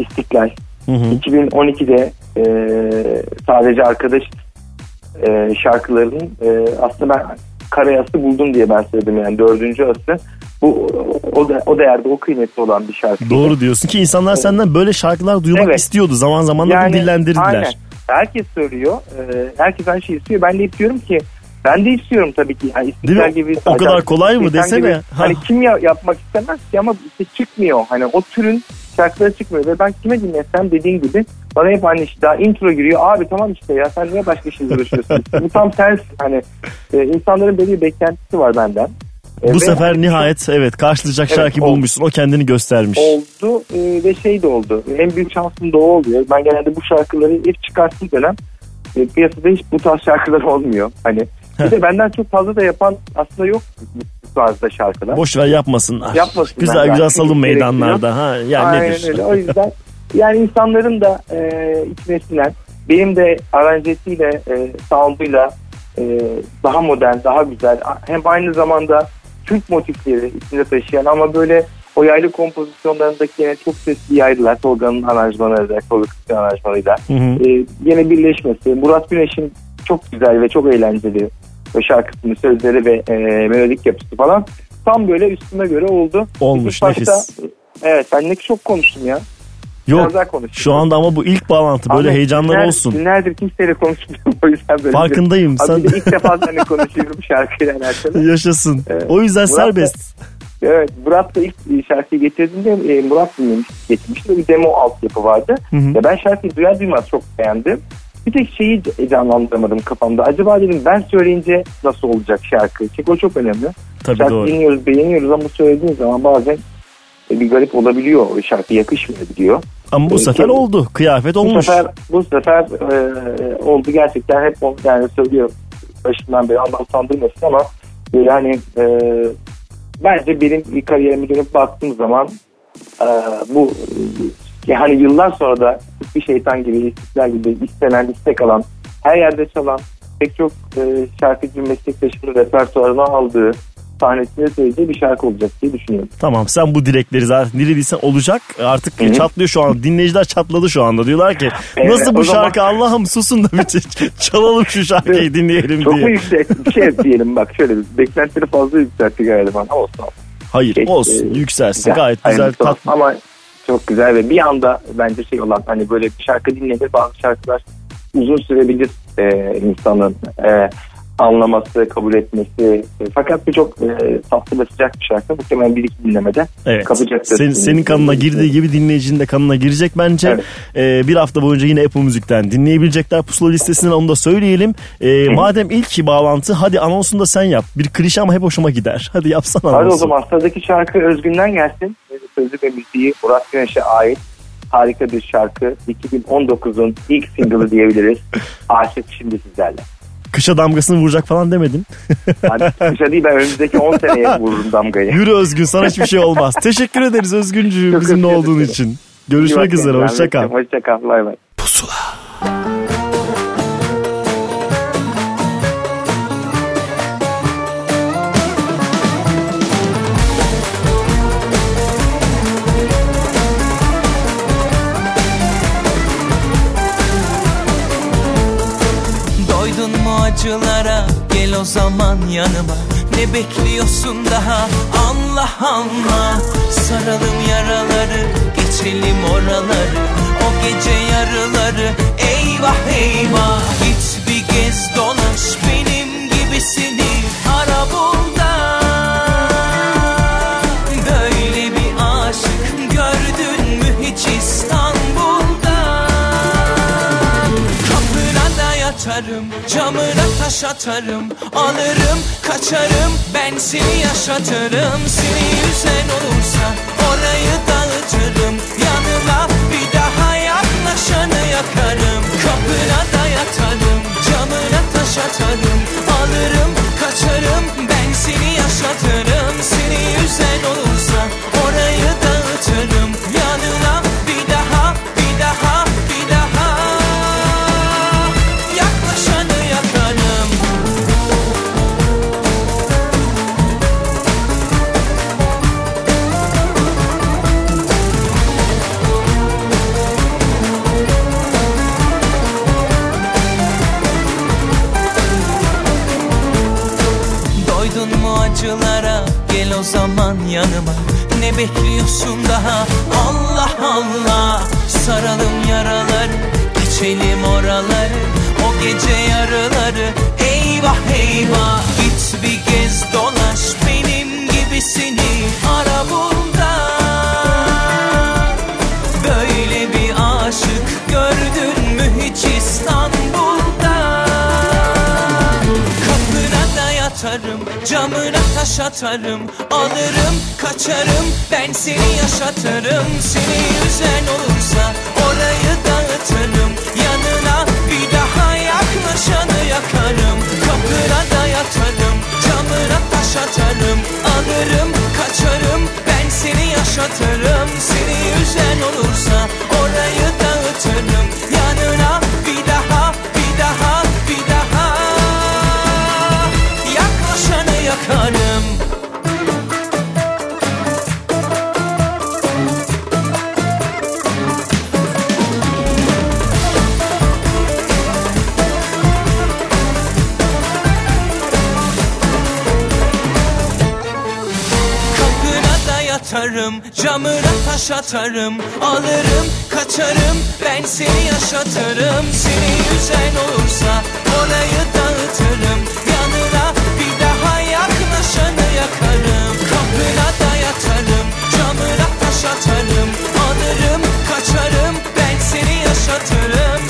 S13: İstiklal
S1: Hı hı.
S13: 2012'de e, sadece arkadaş e, şarkılarının e, aslında ben kare ası buldum diye ben söyledim yani dördüncü ası bu o da o değerde o kıymetli olan bir şarkı.
S1: Doğru diyorsun ki insanlar senden böyle şarkılar duymak
S13: Evet.
S1: istiyordu. Zaman zaman da bunu dillendirdiler.
S13: Aynen. Herkes söylüyor. E, herkes aynı şeyi istiyor. Ben de istiyorum ki ben de istiyorum tabii ki. Yani İstiklal
S1: Değil
S13: gibi.
S1: O kadar kolay mı desene?
S13: gibi.
S1: Ha.
S13: Hani kim ya- yapmak istemez ki ama işte çıkmıyor. Hani o türün şarkıları çıkmıyor. Ve ben kime dinlesem dediğin gibi bana hep aynı şey. Daha intro giriyor. Abi tamam işte ya sen niye başka şeyle uğraşıyorsun? Bu tam tersi. Hani e, insanların belli bir beklentisi var benden. E,
S1: Bu sefer nihayet evet karşılayacak
S13: Evet, oldu.
S1: bulmuşsun. O kendini göstermiş.
S13: oldu e, ve şey de oldu. En büyük şansım da o oluyor. Ben genelde bu şarkıları ilk çıkarttığım dönem e, piyasada hiç bu tarz şarkılar olmuyor. Hani bir de benden çok fazla da yapan aslında yok bu tarzda şarkılar.
S1: Boş ver yapmasınlar.
S13: Yapmasınlar
S1: Güzel
S13: yani.
S1: güzel salın meydanlarda. Ha, yani
S13: Aynen
S1: nedir?
S13: öyle. O yüzden yani insanların da e, içine sinen benim de aranjesiyle e, sounduyla e, daha modern, daha güzel hem aynı zamanda Türk motifleri içinde taşıyan ama böyle o yaylı kompozisyonlarındaki yine çok sesli yaylılar Tolga'nın aranjmanıyla, Tolga'nın aranjmanıyla
S1: Hı hı.
S13: e, yine birleşmesi. Murat Güneş'in çok güzel ve çok eğlenceli o şarkısının sözleri ve e, melodik yapısı falan tam böyle üstüme göre oldu.
S1: Olmuş,
S13: İlk başta-
S1: nefis.
S13: Evet ben ne çok konuştum ya.
S1: Yok şu anda ama bu ilk bağlantı böyle
S13: Ahmet,
S1: heyecanlar
S13: günler-
S1: olsun.
S13: Günlerdir kimseyle konuşmuyorum o yüzden böyle.
S1: Farkındayım, sen-
S13: bir de ilk defa seninle konuşuyorum şarkıyla alakalı.
S1: Yaşasın.
S13: Evet.
S1: O yüzden
S13: Murat da-
S1: serbest.
S13: Evet Murat da ilk şarkıyı getirdiğinde e, Murat dinlemiş, getirmişti. Bir demo altyapı vardı.
S1: Hı hı.
S13: Ya ben şarkıyı duyar duymaz çok beğendim. Bir tek şeyi canlandıramadım kafamda. Acaba dedim ben söyleyince nasıl olacak şarkı? Çünkü o çok önemli.
S1: Tabii
S13: şarkı
S1: doğru.
S13: dinliyoruz, beğeniyoruz ama söylediğin zaman bazen e, bir garip olabiliyor. Şarkı yakışmayabiliyor.
S1: Ama bu
S13: E,
S1: sefer oldu. Kıyafet
S13: Bu
S1: olmuş.
S13: sefer bu sefer e, oldu gerçekten hep onu yani söylüyor başından beri Allah sandırmasın ama böyle hani e, bence benim kariyerime dönüp baktığım zaman e, bu yani yıllar sonra da bir şeytan gibi istikler gibi istenen istek alan her yerde çalan pek çok e, şarkıcı meslektaşının repertuarına aldığı sahnesinde söylediği bir şarkı olacak diye düşünüyorum.
S1: Tamam sen bu dilekleri zaten dilediysen olacak. Artık
S13: Hı hı.
S1: çatlıyor şu an. Dinleyiciler çatladı şu anda. Diyorlar ki
S13: Evet,
S1: nasıl bu
S13: zaman-
S1: şarkı Allah'ım susun da bir çalalım şu şarkıyı dinleyelim
S13: Çok
S1: diye.
S13: yüksek bir şey diyelim bak şöyle beklentileri fazla yükseltti galiba ama olsun.
S1: Hayır
S13: Şey,
S1: olsun
S13: e,
S1: yükselsin gayet güzel
S13: Hayırlısı olsun.
S1: tatlı.
S13: Ama çok güzel ve bir anda bence şey olan hani böyle bir şarkı dinlenir bazı şarkılar uzun sürebilir e, insanın. E, anlaması, kabul etmesi. E, fakat bu çok e, tatlı ve sıcak bir şarkı. Muhtemelen bir iki dinlemede
S1: Evet.
S13: kapacaktır.
S1: Senin, senin kanına girdiği gibi dinleyicinin de kanına girecek bence.
S13: Evet.
S1: Ee, bir hafta boyunca yine Apple Müzik'ten dinleyebilecekler pusula listesinden onu da söyleyelim. Ee, madem ilk bağlantı hadi anonsunu da sen yap. Bir klişe ama hep hoşuma gider. Hadi yapsana
S13: Hadi o
S1: anonsu.
S13: zaman sıradaki şarkı Özgün'den gelsin. E, Sözü ve müziği Murat Güneş'e ait harika bir şarkı. 2019'un ilk single'ı diyebiliriz. Aşık şimdi sizlerle.
S1: Kışa damgasını vuracak falan demedin.
S13: Yani kışa değil ben önümüzdeki 10 seneye vururum damgayı.
S1: Yürü Özgün sana hiçbir şey olmaz. Teşekkür ederiz Özgüncüğüm
S13: Çok
S1: bizimle olduğun için. Görüşmek üzere
S13: kendine.
S1: hoşça kal.
S13: Hoşça kal. Bay bay.
S14: Doydun o zaman yanıma? Ne bekliyorsun daha? Anla anla Saralım yaraları geçelim oraları. O gece yarıları eyvah eyvah. Git bir gez dolaş benim gibisini. Yatarım taş atarım Alırım kaçarım. Ben seni yaşatırım Seni yüzen olursa Orayı dağıtırım. Yanıma bir daha yaklaşanı yakarım. Kapına da yatarım Camına taş atarım. Alırım kaçarım. Ben seni yaşatırım Seni yüzen olursa yanıma. Ne bekliyorsun daha? Allah Allah. Saralım yaraları geçelim oraları. O gece yarıları. Eyvah eyvah. Git bir gez dolaş Camına taş atarım Alırım kaçarım. Ben seni yaşatırım Seni yüzen olursa Orayı dağıtırım. Yanına bir daha yaklaşanı yakarım. Kapına da yatarım Camına taş atarım. Alırım kaçarım Ben seni yaşatırım. Seni yüzen olursa Orayı dağıtırım. Yanına Yatarım Camına taş atarım Alırım kaçarım Ben seni yaşatırım. Seni yüzen olursa Orayı dağıtırım Yanına bir daha yaklaşanı yakarım. Kapına da yatarım Camına taş atarım Alırım kaçarım Ben seni yaşatırım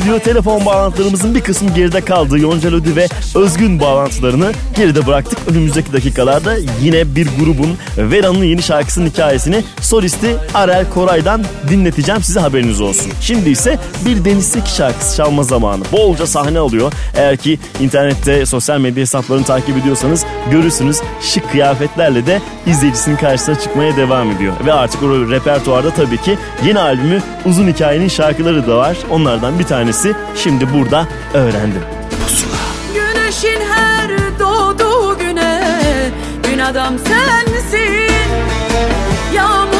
S1: ediyor. Telefon bağlantılarımızın bir kısmı geride kaldı. Yonca Lodi ve Özgün bağlantılarını geride bıraktık. Önümüzdeki dakikalarda yine bir grubun Vera'nın yeni şarkısının hikayesini solisti Arel Koray'dan dinleteceğim size haberiniz olsun. Şimdi ise bir Deniz Seki şarkısı çalma zamanı. Bolca sahne alıyor. Eğer ki internette sosyal medya hesaplarını takip ediyorsanız görürsünüz şık kıyafetlerle de izleyicisinin karşısına çıkmaya devam ediyor. Ve artık o repertuarda tabii ki yeni albümü Uzun Hikayenin şarkıları da var. Onlardan bir tanesi şimdi burada öğrendim.
S4: Güneşin her doğduğu güne Gün adam sensin Yağmurum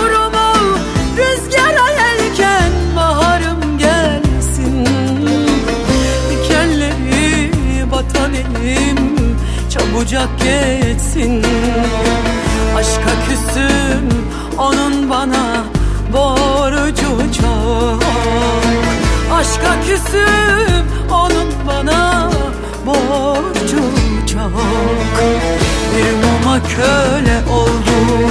S4: Çabucak geçsin. Aşka küsüm Onun bana borcu çok. Aşka küsüm Onun bana borcu çok. Bir muma köle oldum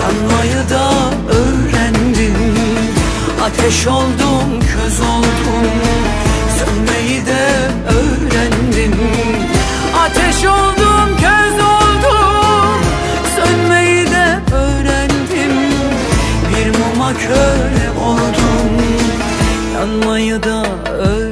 S4: Yanmayı da öğrendim. Ateş oldum, köz oldum Sönmeyi de öğrendim Ateş oldum, köz oldum. Sönmeyi de öğrendim. Bir muma köle oldum. Yanmayı da öğrendim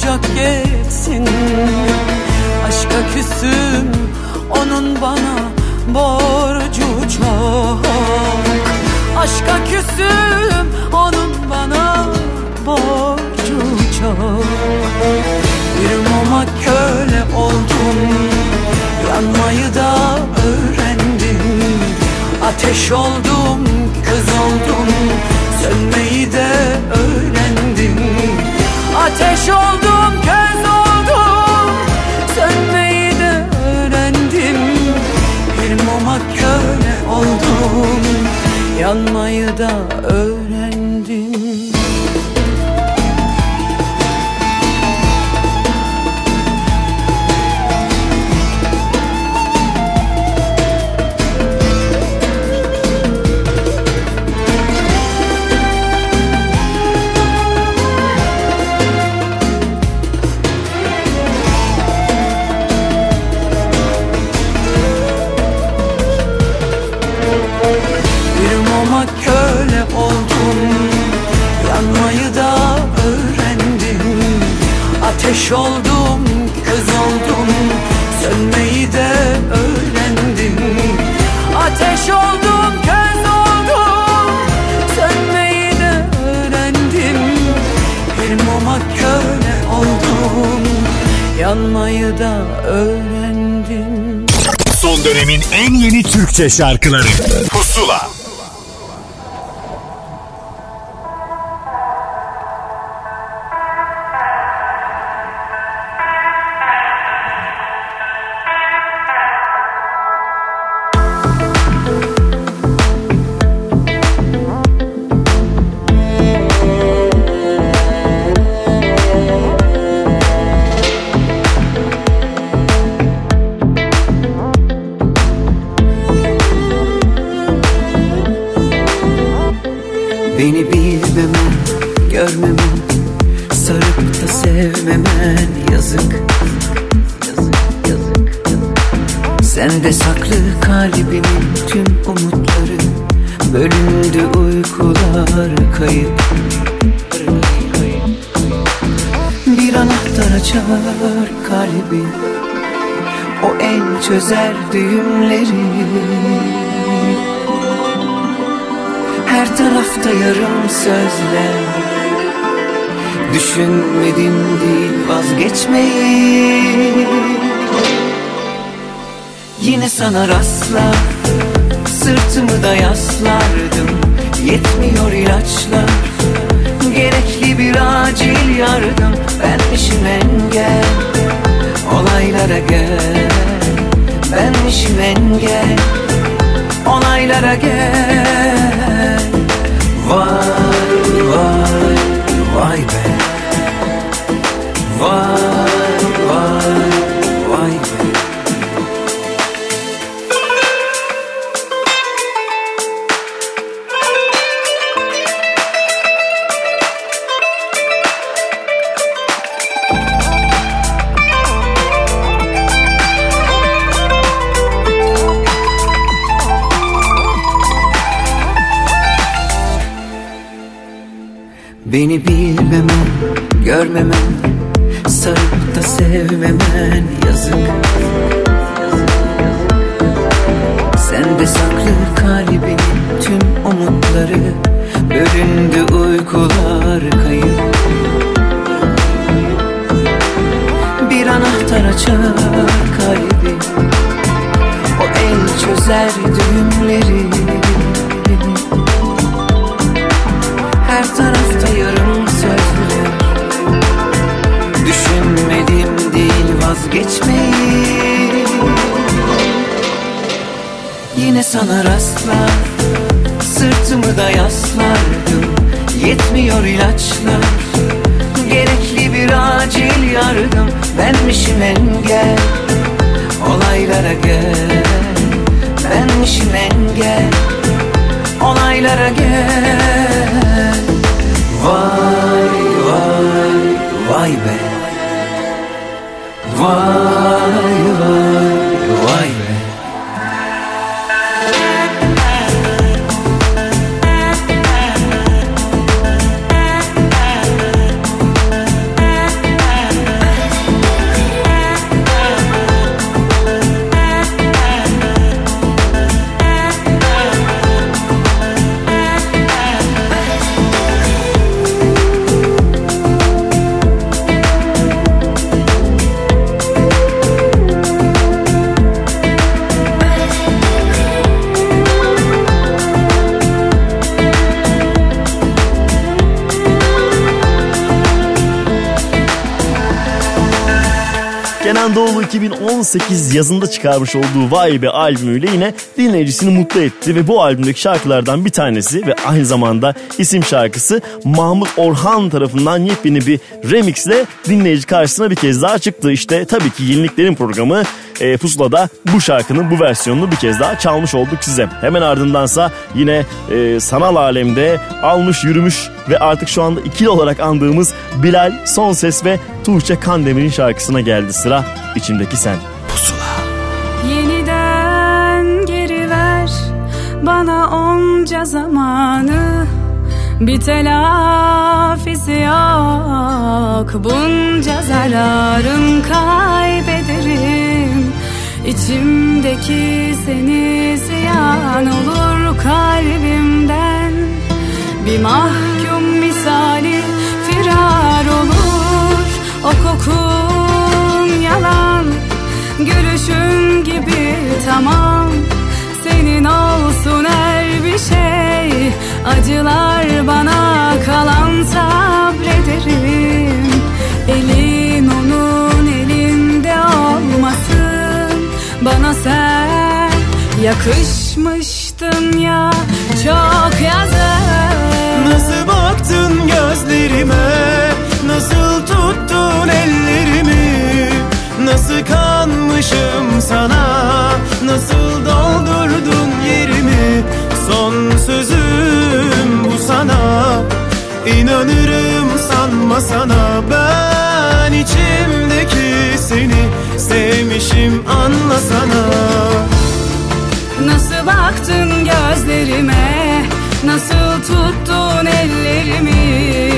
S4: Çabucak geçsin Aşka küsüm Onun bana borcu çok. Aşka küsüm Onun bana borcu çok. Bir muma köle oldum Yanmayı da öğrendim. Ateş oldum, köz oldum Sönmeyi de öğrendim Ateş oldum, köz oldum. Sönmeyi de öğrendim. Bir muma köle oldum. Yanmayı da öğrendim Oldum, köz oldum Sönmeyi de öğrendim. Ateş oldum, köz oldum Sönmeyi de öğrendim. Bir muma köle oldum Yanmayı da öğrendim.
S11: Son dönemin en yeni Türkçe şarkıları. Pusula
S15: el çözer düğümleri. Her tarafta yarım sözler. Düşünmedim değil vazgeçmeyi. Yine sana rastlar Sırtımı da yaslardım.
S11: Yetmiyor ilaçlar Gerekli bir acil yardım. Benmişim engel Olaylara gel Engel Olaylara gel. Vay
S1: yazında çıkarmış olduğu Vay Be albümüyle yine dinleyicisini mutlu etti ve bu albümdeki şarkılardan bir tanesi ve aynı zamanda isim şarkısı Mahmut Orhan tarafından yepyeni bir remixle dinleyici karşısına bir kez daha çıktı. İşte tabii ki yeniliklerin programı e, Pusula'da bu şarkının bu versiyonunu bir kez daha çalmış olduk size. Hemen ardındansa yine e, sanal alemde almış yürümüş ve artık şu anda ikili olarak andığımız Bilal Son Ses ve Tuğçe Kandemir'in şarkısına geldi sıra içimdeki sen.
S4: onca zamanı Bir telafisi yok. Bunca zararın kaybederim. İçimdeki seni ziyan olur kalbimden. Bir mahkum misali firar olur. O kokun yalan Gülüşün gibi tamam. Senin olsun her bir şey. Acılar bana kalan sabrederim. Elin onun elinde olmasın. Bana sen yakışmıştın ya. Çok yazık.
S3: Nasıl baktın gözlerime? Nasıl tuttun ellerimi? Nasıl kanmışım sana? Nasıl doldurdun yerimi Son sözüm bu sana. İnanırım sanma sana. Ben içimdeki seni Sevmişim anlasana
S4: Nasıl baktın gözlerime? Nasıl tuttun ellerimi?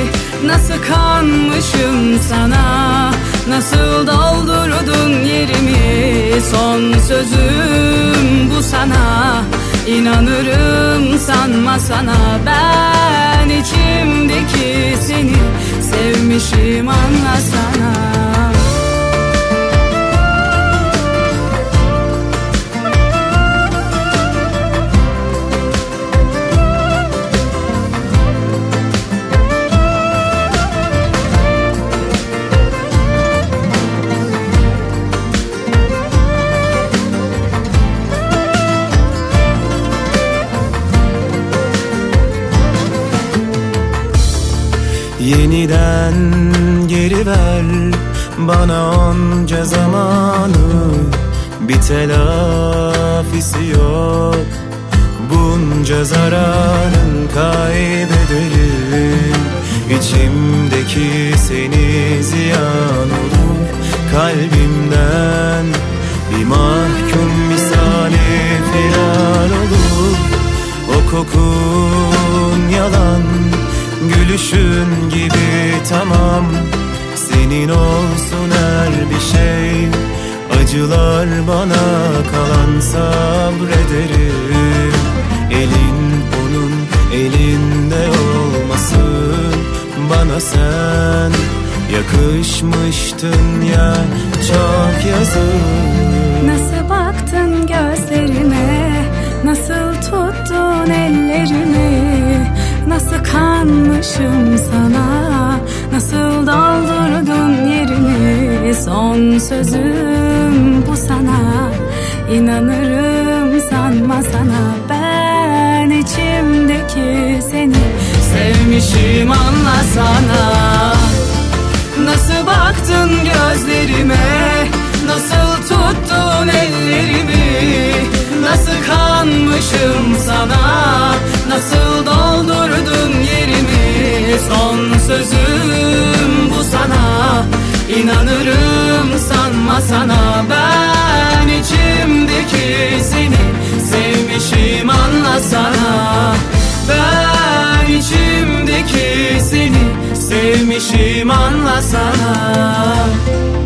S4: Nasıl kanmışım sana? Nasıl doldurdun yerimi? Son sözüm bu sana İnanırım sanma sana Ben içimdeki seni Sevmişim anlasana
S8: Yeniden geri ver bana onca zamanı. Bir telafisi yok. Bunca zararın kaybederim İçimdeki seni ziyan olur. Kalbimden bir mahkum misali firar olur. O kokun yalan Gülüşün gibi tamam Senin olsun her bir şey. Acılar bana kalan sabrederim. Elin onun elinde olmasın. Bana sen yakışmıştın ya çok yazık.
S16: Nasıl baktın gözlerime? Nasıl tuttun ellerimi Nasıl kanmışım sana? Nasıl doldurdun yerimi Son sözüm bu sana. İnanırım sanma sana. Ben içimdeki seni Sevmişim anlasana Nasıl baktın gözlerime? Nasıl tuttun ellerimi Nasıl kanmışım sana? Nasıl doldurdun yerimi? Son sözüm bu sana. İnanırım sanma sana. Ben içimdeki seni Sevmişim anlasana. Ben içimdeki seni Sevmişim anlasana.
S4: Allah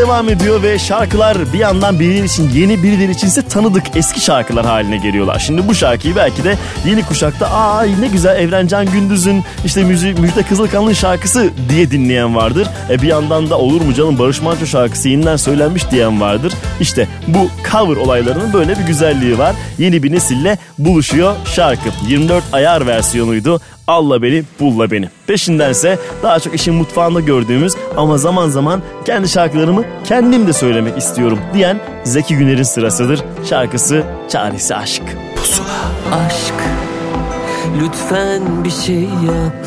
S1: devam ediyor ve şarkılar bir yandan birileri için yeni birileri içinse tanıdık eski şarkılar haline geliyorlar. Şimdi bu şarkıyı belki de yeni kuşakta aa ne güzel Evrencan Gündüz'ün işte müzik Müjde Kızılkan'ın şarkısı diye dinleyen vardır. E bir yandan da olur mu canım Barış Manço şarkısı yeniden söylenmiş diyen vardır. İşte bu cover olaylarının böyle bir güzelliği var. Yeni bir nesille buluşuyor şarkı. 24 ayar versiyonuydu. Alla beni, bulla beni. Peşindense daha çok işin mutfağında gördüğümüz ama zaman zaman kendi şarkılarımı kendim de söylemek istiyorum diyen Zeki Güner'in sırasıdır. Şarkısı Çaresi Aşk.
S14: Pusula. Aşk lütfen bir şey yap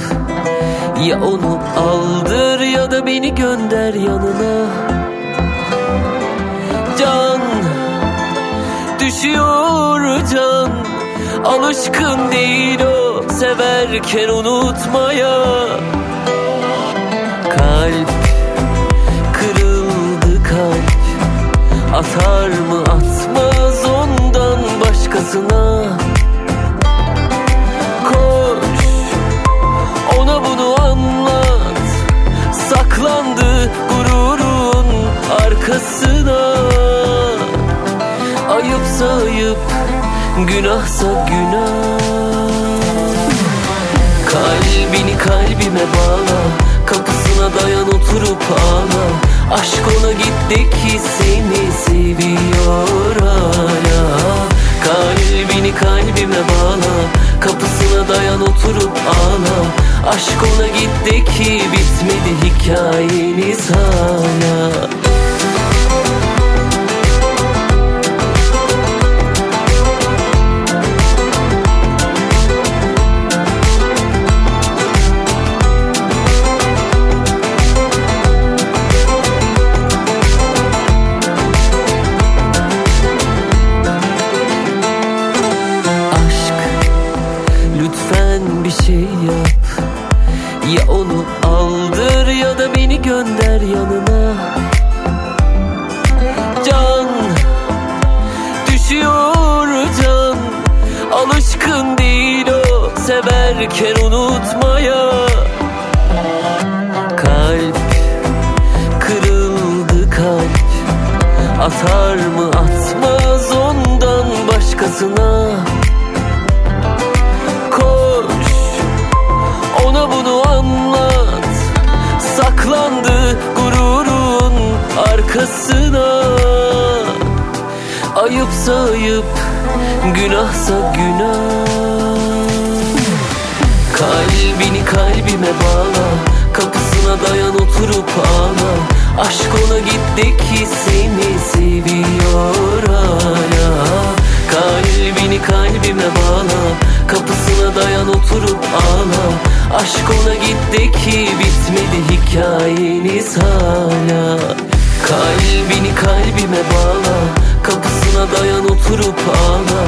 S14: Ya onu aldır ya da beni gönder yanına Can düşüyor can Alışkın değil o severken unutmaya. Kalp kırıldı kalp Atar mı atmaz ondan başkasına. Koş ona bunu anlat. Saklandı gururun arkasına. Ayıpsa ayıp Günahsa günah Kalbini kalbime bağla. Kapısına dayan oturup ağla. Aşk ona gitti ki seni seviyor hala. Kalbini kalbime bağla. Kapısına dayan oturup ağla. Aşk ona gitti ki bitmedi hikayeniz hala günahsa günah. Kalbini kalbime bağla Kapısına dayan oturup ağla. Aşk ona gitti ki seni seviyor hala. Kalbini kalbime bağla Kapısına dayan oturup ağla. Aşk ona gitti ki bitmedi hikayeniz hala. Kalbini kalbime bağla Kapısına dayan oturup ağla.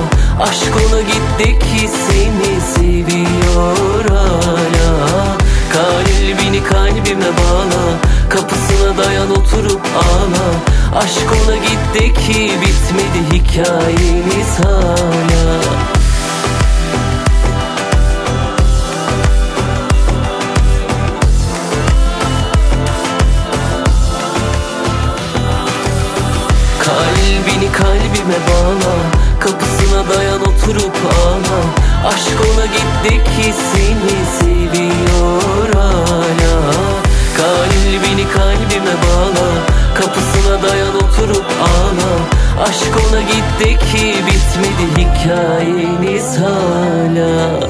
S14: Aşk ona gitti ki seni seviyor hala. Kalbini kalbime bağla. Kapısına dayan oturup ağla. Aşk ona gitti ki bitmedi hikayeniz hala Kalbini kalbime bağla Kapısına dayan oturup ağla. Aşk ona gitti ki seni seviyor hala. Kalbini kalbime bağla Kapısına dayan oturup ağla. Aşk ona gitti ki bitmedi hikayeniz hala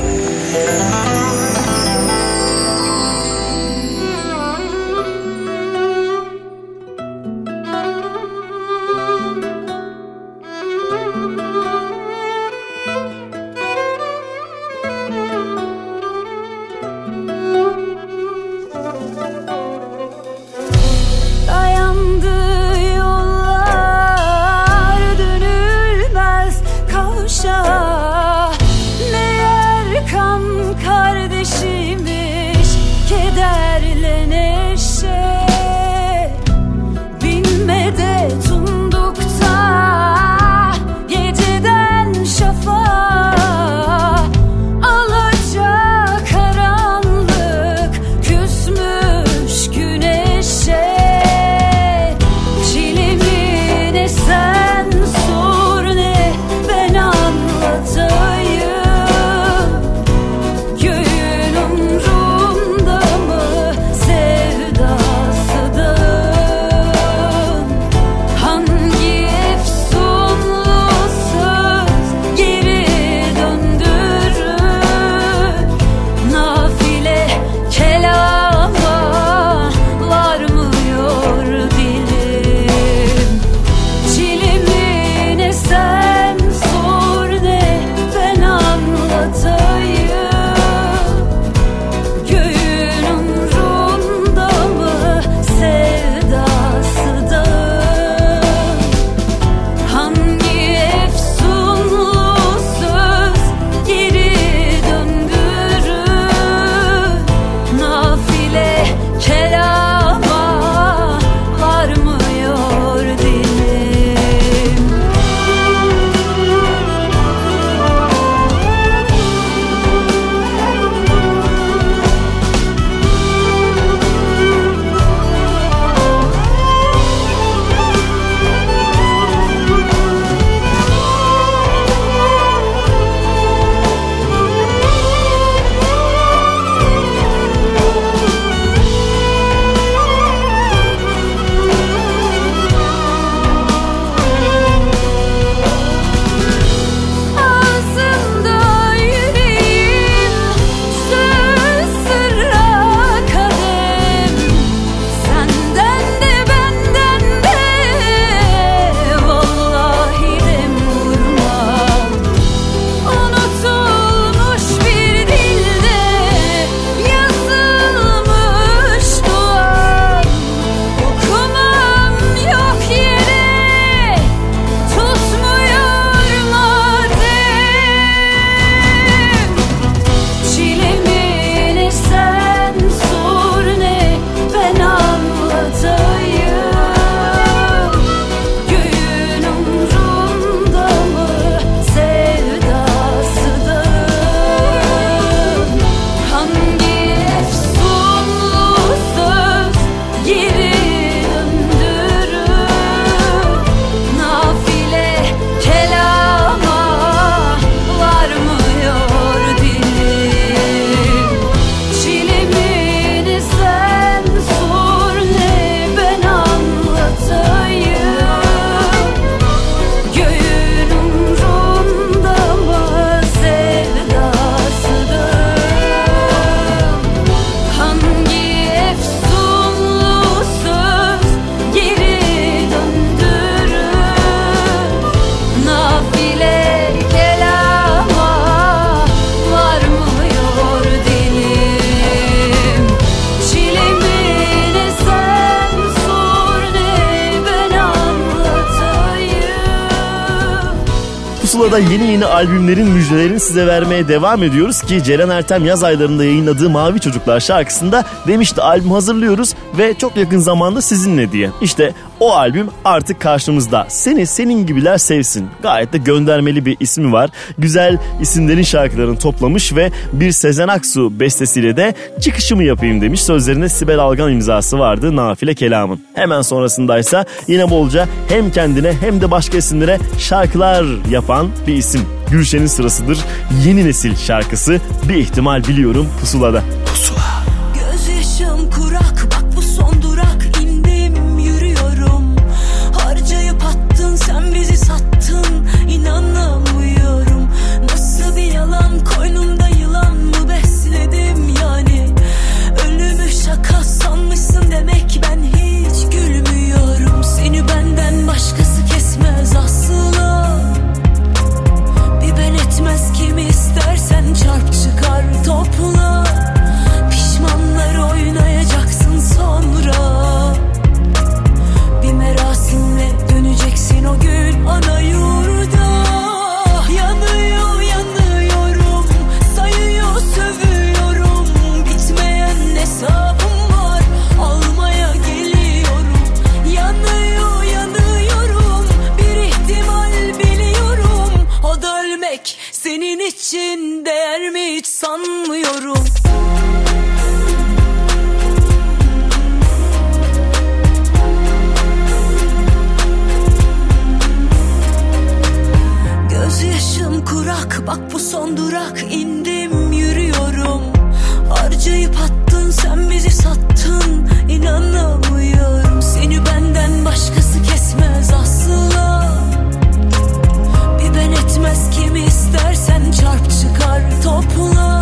S1: albümlerin müjdelerini size vermeye devam ediyoruz ki Ceren Ertem yaz aylarında yayınladığı Mavi Çocuklar şarkısında demişti albüm hazırlıyoruz ve çok yakın zamanda sizinle diye. İşte o albüm artık karşımızda. Seni senin gibiler sevsin. Gayet de göndermeli bir ismi var. Güzel isimlerin şarkılarını toplamış ve bir Sezen Aksu bestesiyle de çıkışımı yapayım demiş. Sözlerinde Sibel Algan imzası vardı Nafile Kelam'ın. Hemen sonrasındaysa yine bolca hem kendine hem de başka isimlere şarkılar yapan bir isim. Gülşen'in sırasıdır. Yeni nesil şarkısı bir ihtimal biliyorum pusulada.
S4: Durak indim yürüyorum. Harcayıp attın sen bizi sattın. İnanamıyorum. Seni benden başkası kesmez asla. Bir ben etmez kimi istersen çarp çıkar topla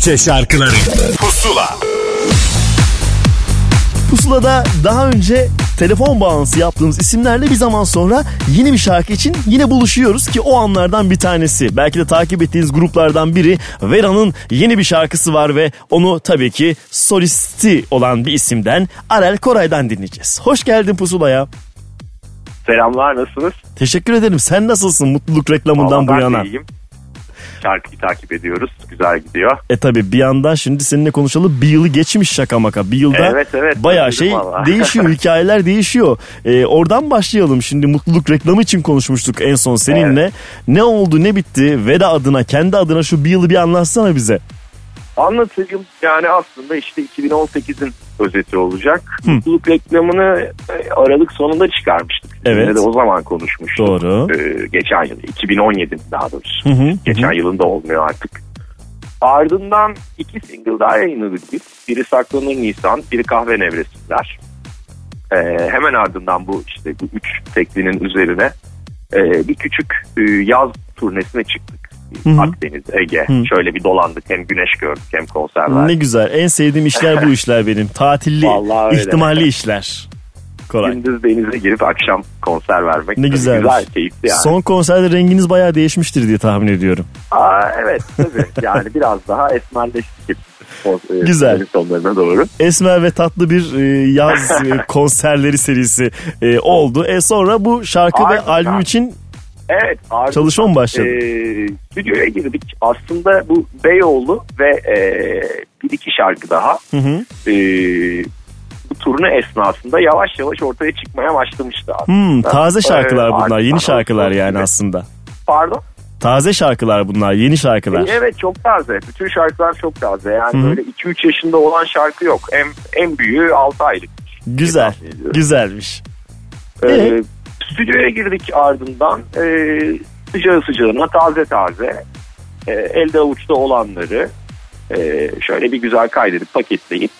S12: Türkçe şarkıları Pusula
S1: Pusula'da daha önce telefon bağlantısı yaptığımız isimlerle bir zaman sonra yeni bir şarkı için yine buluşuyoruz ki o anlardan bir tanesi. Belki de takip ettiğiniz gruplardan biri Vera'nın yeni bir şarkısı var ve onu tabii ki solisti olan bir isimden Arel Koray'dan dinleyeceğiz. Hoş geldin Pusula'ya.
S17: Selamlar nasılsınız?
S1: Teşekkür ederim. Sen nasılsın mutluluk reklamından
S17: Vallahi
S1: bu
S17: ben
S1: yana?
S17: de iyiyim. Şarkıyı takip ediyoruz. Güzel gidiyor.
S1: E tabi bir yandan şimdi seninle konuşalım bir yılı geçmiş şaka maka. Bir yılda
S17: Evet, evet,
S1: bayağı şey
S17: valla.
S1: değişiyor hikayeler değişiyor. E, oradan başlayalım şimdi mutluluk reklamı için konuşmuştuk en son seninle. Ne oldu ne bitti Veda adına kendi adına şu bir yılı bir anlatsana bize.
S17: Anlatayım. Yani aslında işte 2018'in özeti olacak.
S1: Hı.
S17: Mutluluk reklamını e, Aralık sonunda çıkarmıştık.
S1: Evet.
S17: de o zaman konuşmuştuk.
S1: Doğru.
S17: Ee, geçen yıl 2017'nin daha doğrusu.
S1: Hı hı,
S17: Geçen
S1: hı.
S17: yılında olmuyor artık. Ardından iki single daha yayınladık biz. Biri Saklanır Nisan, biri Kahve Nevresimler. Ee, hemen ardından bu işte bu üç teklinin üzerine e, bir küçük e, yaz turnesine çıktık.
S1: Hı hı.
S17: Akdeniz, Ege.
S1: Hı.
S17: Şöyle bir dolandık. Hem güneş gördük hem konserler.
S1: Ne güzel en sevdiğim işler bu işler benim. Tatilli ihtimalli işler. Koray.
S17: Gündüz denize girip akşam konser vermek.
S1: Ne güzelmiş.
S17: Güzel, keyifli yani.
S1: Son konserde renginiz bayağı değişmiştir diye tahmin ediyorum.
S17: Aa, evet tabii. Yani biraz daha esmerleştik. E,
S1: Güzel.
S17: sonlarına doğru.
S1: Esmer ve tatlı bir e, yaz e, konserleri serisi e, oldu. E sonra bu şarkı ve
S17: Ardından-
S1: albüm için
S17: Evet. ardından,
S1: Çalışma mı başladı?
S17: e, stüdyoya girdik. Aslında bu Beyoğlu ve e, bir iki şarkı daha
S1: hı hı.
S17: e, bu turne esnasında yavaş yavaş ortaya çıkmaya başlamıştı aslında.
S1: Hmm, taze şarkılar
S17: E,
S1: bunlar. Yeni şarkılar yani aslında.
S17: Pardon?
S1: Taze şarkılar bunlar. Yeni şarkılar.
S17: E, Evet çok taze. Bütün şarkılar çok taze. Yani
S1: Hı hı.
S17: böyle 2-3 yaşında olan şarkı yok. En, en büyüğü 6 aylık.
S1: Güzel. Güzelmiş.
S17: Ee, stüdyoya girdik ardından e, sıcağı sıcağına taze taze e, elde avuçta olanları e, şöyle bir güzel kaydedip paketleyip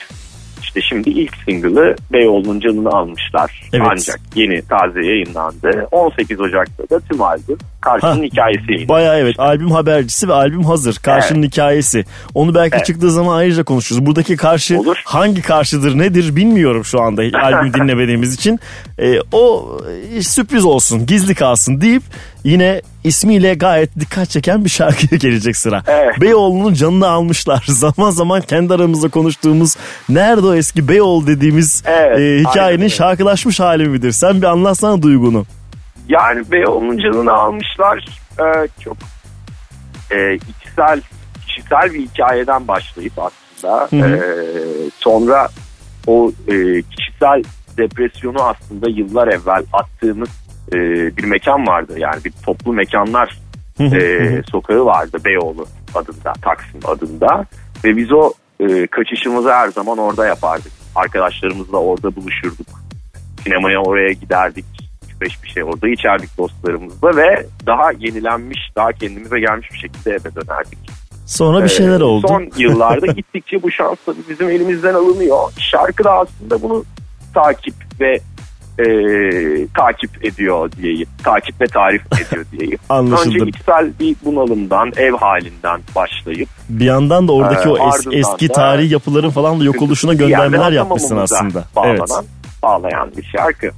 S17: işte şimdi ilk single'ı Beyoğlu'nun canını almışlar.
S1: Evet.
S17: Ancak yeni taze yayınlandı. 18 Ocak'ta da tüm albüm Karşının
S1: Ha.
S17: hikayesi yayınlandı.
S1: Baya evet albüm habercisi ve albüm hazır. Karşının hikayesi. Onu belki
S17: Evet.
S1: çıktığı zaman ayrıca konuşuruz. Buradaki karşı hangi karşıdır nedir bilmiyorum şu anda albüm dinlemediğimiz için. E, o e, sürpriz olsun gizli kalsın deyip yine ismiyle gayet dikkat çeken bir şarkıya gelecek sıra.
S17: Evet.
S1: Beyoğlu'nun canını almışlar. Zaman zaman kendi aramızda konuştuğumuz nerede o eski Beyoğlu dediğimiz
S17: Evet,
S1: e,
S17: aynen
S1: hikayenin
S17: öyle.
S1: şarkılaşmış hali midir? Sen bir anlatsana duygunu.
S17: Yani Beyoğlu'nun canını almışlar. Ee, çok e, içsel, kişisel bir hikayeden başlayıp aslında
S1: Hı hı.
S17: e, sonra o e, kişisel depresyonu aslında yıllar evvel attığımız e, bir mekan vardı. Yani bir toplu mekanlar
S1: Hı hı,
S17: e, sokağı vardı Beyoğlu adında, Taksim adında. Ve biz o e, kaçışımızı her zaman orada yapardık. Arkadaşlarımızla orada buluşurduk. Sinemaya oraya giderdik. 3-5 bir şey orada içerdik dostlarımızla ve daha yenilenmiş, daha kendimize gelmiş bir şekilde eve dönerdik.
S1: Sonra bir şeyler
S17: Ee,
S1: oldu.
S17: Son yıllarda gittikçe bu şans tabii bizim elimizden alınıyor. Şarkı da aslında bunu takip ve e, takip ediyor diyeyim. Takip ve tarif ediyor diyeyim.
S1: Anlaşıldı.
S17: Önce içsel bir bunalımdan, ev halinden başlayıp
S1: Bir yandan da oradaki
S17: Ee,
S1: o es- eski
S17: da-
S1: tarihi yapıların falan da yok oluşuna göndermeler yapmışsın aslında.
S17: Bağlanan,
S1: Evet.
S17: bağlayan bir şarkı.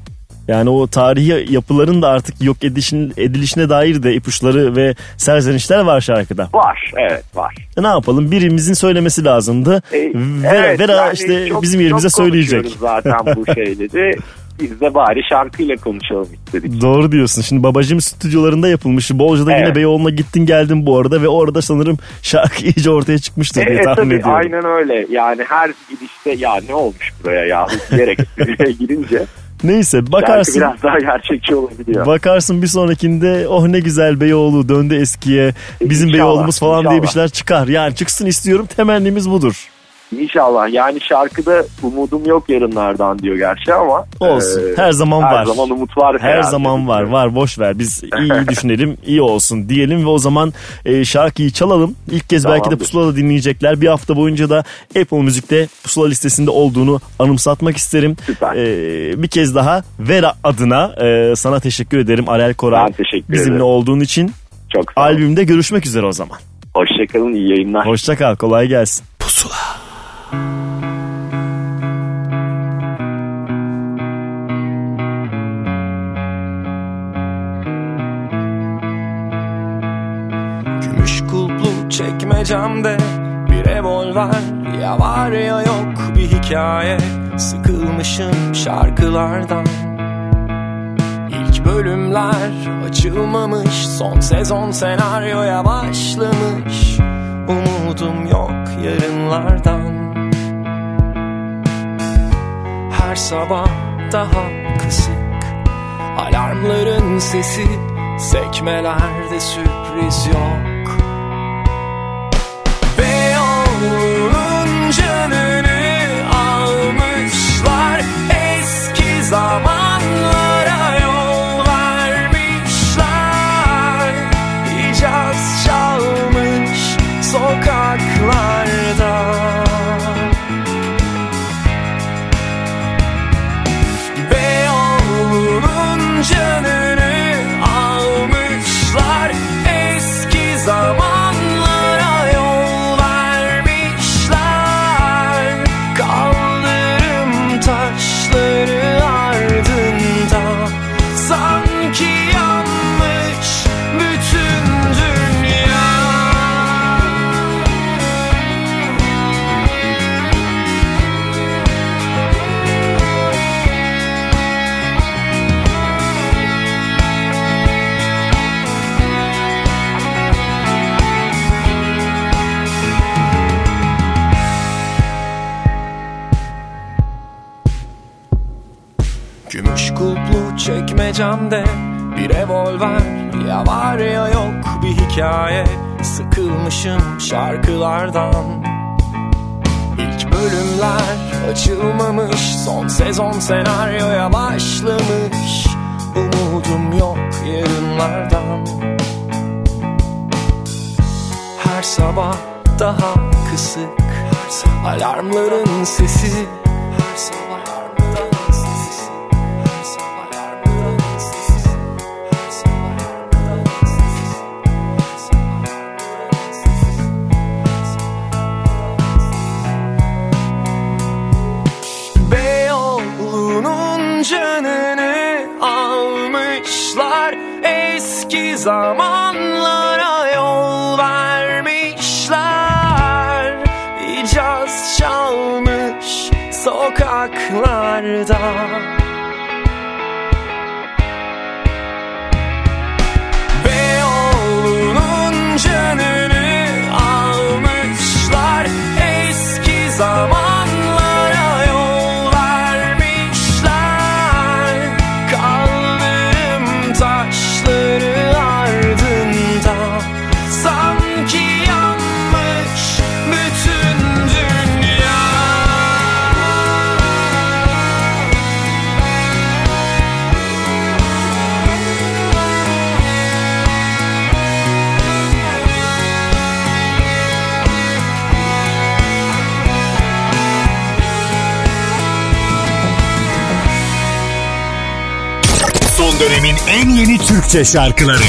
S1: Yani o tarihi yapıların da artık yok edişin, edilişine dair de ipuçları ve serzenişler var şarkıda.
S17: Var, evet var.
S1: E ne yapalım? Birimizin söylemesi lazımdı.
S17: E,
S1: Vera,
S17: evet,
S1: Vera
S17: yani
S1: işte
S17: çok-
S1: bizim yerimize
S17: çok
S1: söyleyecek.
S17: zaten bu şeyleri. Biz de bari şarkıyla konuşalım istedik.
S1: Doğru diyorsun. Şimdi babacığım stüdyolarında yapılmış. Bolca'da yine
S17: Evet.
S1: Beyoğlu'na gittin geldin bu arada ve orada sanırım şarkı iyice ortaya çıkmıştır diye
S17: Evet
S1: tahmin
S17: tabii
S1: ediyorum.
S17: aynen öyle. Yani her gidişte ya ne olmuş buraya ya diyerek stüdyoya girince
S1: Neyse bakarsın.
S17: şarkı biraz daha gerçekçi olabiliyor.
S1: Bakarsın bir sonrakinde oh ne güzel Beyoğlu döndü eskiye bizim
S17: İnşallah,
S1: Beyoğlu'muz falan diye bir
S17: inşallah.
S1: şeyler çıkar. Yani çıksın istiyorum temennimiz budur.
S17: İnşallah yani şarkıda umudum yok yarınlardan diyor gerçi ama.
S1: Olsun.
S17: e,
S1: her zaman
S17: her
S1: var.
S17: zaman umut var.
S1: Her
S17: herhalde.
S1: zaman var. Var boş ver. Biz iyi, iyi düşünelim, iyi olsun diyelim ve o zaman e, şarkıyı çalalım. İlk kez belki de
S17: Tamamdır.
S1: Pusula'da dinleyecekler. Bir hafta boyunca da Apple Müzik'te Pusula listesinde olduğunu anımsatmak isterim. E, bir kez daha Vera adına e, sana teşekkür ederim Arel Koray.
S17: Ben teşekkür
S1: Bizimle
S17: ederim.
S1: olduğun için.
S17: Çok sağ ol.
S1: Albümde görüşmek üzere o zaman.
S17: Hoşçakalın iyi yayınlar.
S1: Hoşça kal kolay gelsin.
S11: Pusula.
S8: Gümüş kulplu çekmecemde bir revolver Ya var ya yok bir hikaye. Sıkılmışım şarkılardan. İlk bölümler açılmamış. Son sezon senaryoya başlamış. Umudum yok yarınlardan Her sabah daha kısık. Alarmların sesi Sekmelerde sürpriz yok çekmecemde bir revolver Ya var ya yok bir hikaye. Sıkılmışım şarkılardan. İlk bölümler açılmamış Son sezon senaryoya başlamış. Umudum yok yarınlardan. Her sabah daha kısık Alarmların sesi. Her sabah
S11: I'm on. Türkçe şarkıları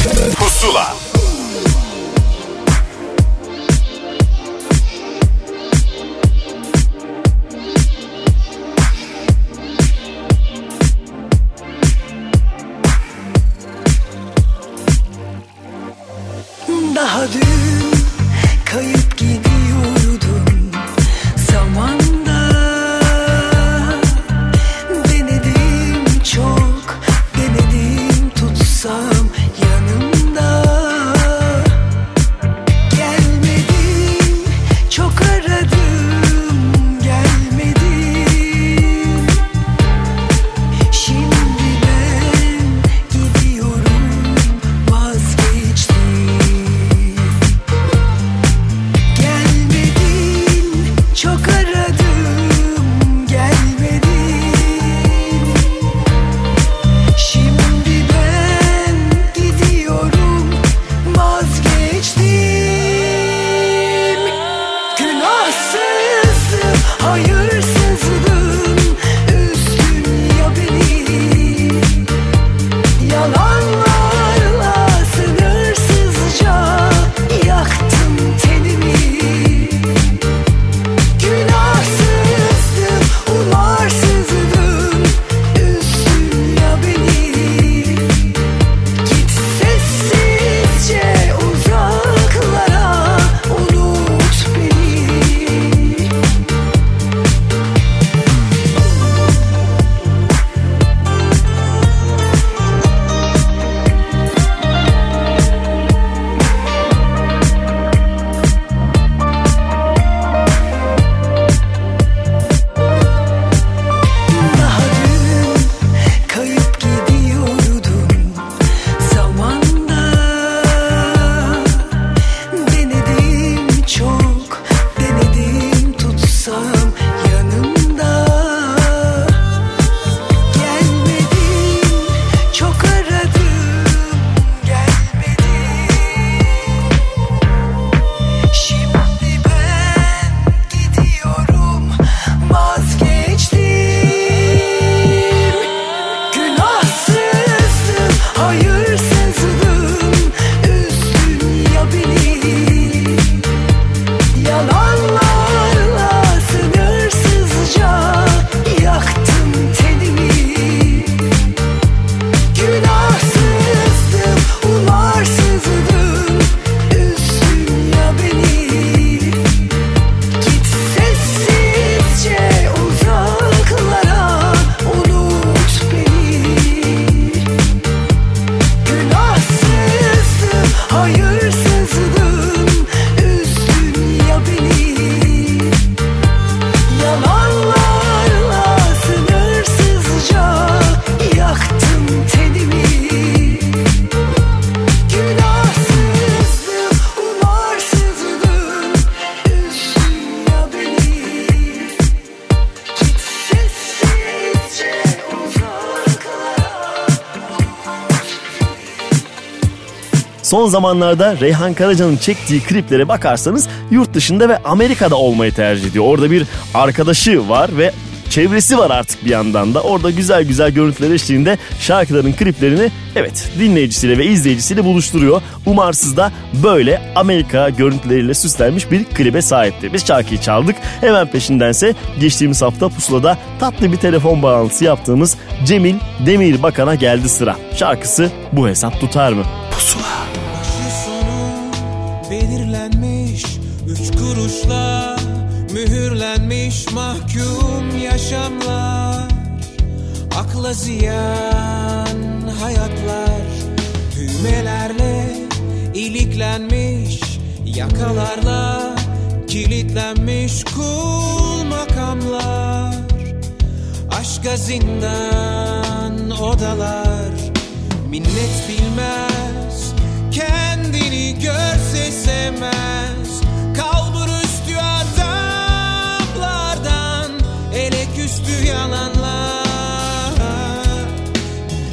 S1: son zamanlarda Reyhan Karaca'nın çektiği kliplere bakarsanız yurt dışında ve Amerika'da olmayı tercih ediyor. Orada bir arkadaşı var ve çevresi var artık bir yandan da. Orada güzel güzel görüntüler eşliğinde şarkıların kliplerini evet dinleyicisiyle ve izleyicisiyle buluşturuyor. Umarsız da böyle Amerika görüntüleriyle süslenmiş bir klibe sahipti. Biz şarkıyı çaldık. Hemen peşindense geçtiğimiz hafta pusulada tatlı bir telefon bağlantısı yaptığımız Cemil Demir Bakan'a geldi sıra. Şarkısı bu hesap tutar mı? Pusula.
S18: Üç kuruşla mühürlenmiş mahkum yaşamlar Akla ziyan hayatlar Düğmelerle iliklenmiş yakalarla kilitlenmiş kul makamlar Aşka zindan odalar Minnet bilmez Kendini görse sevmez Yalanlar.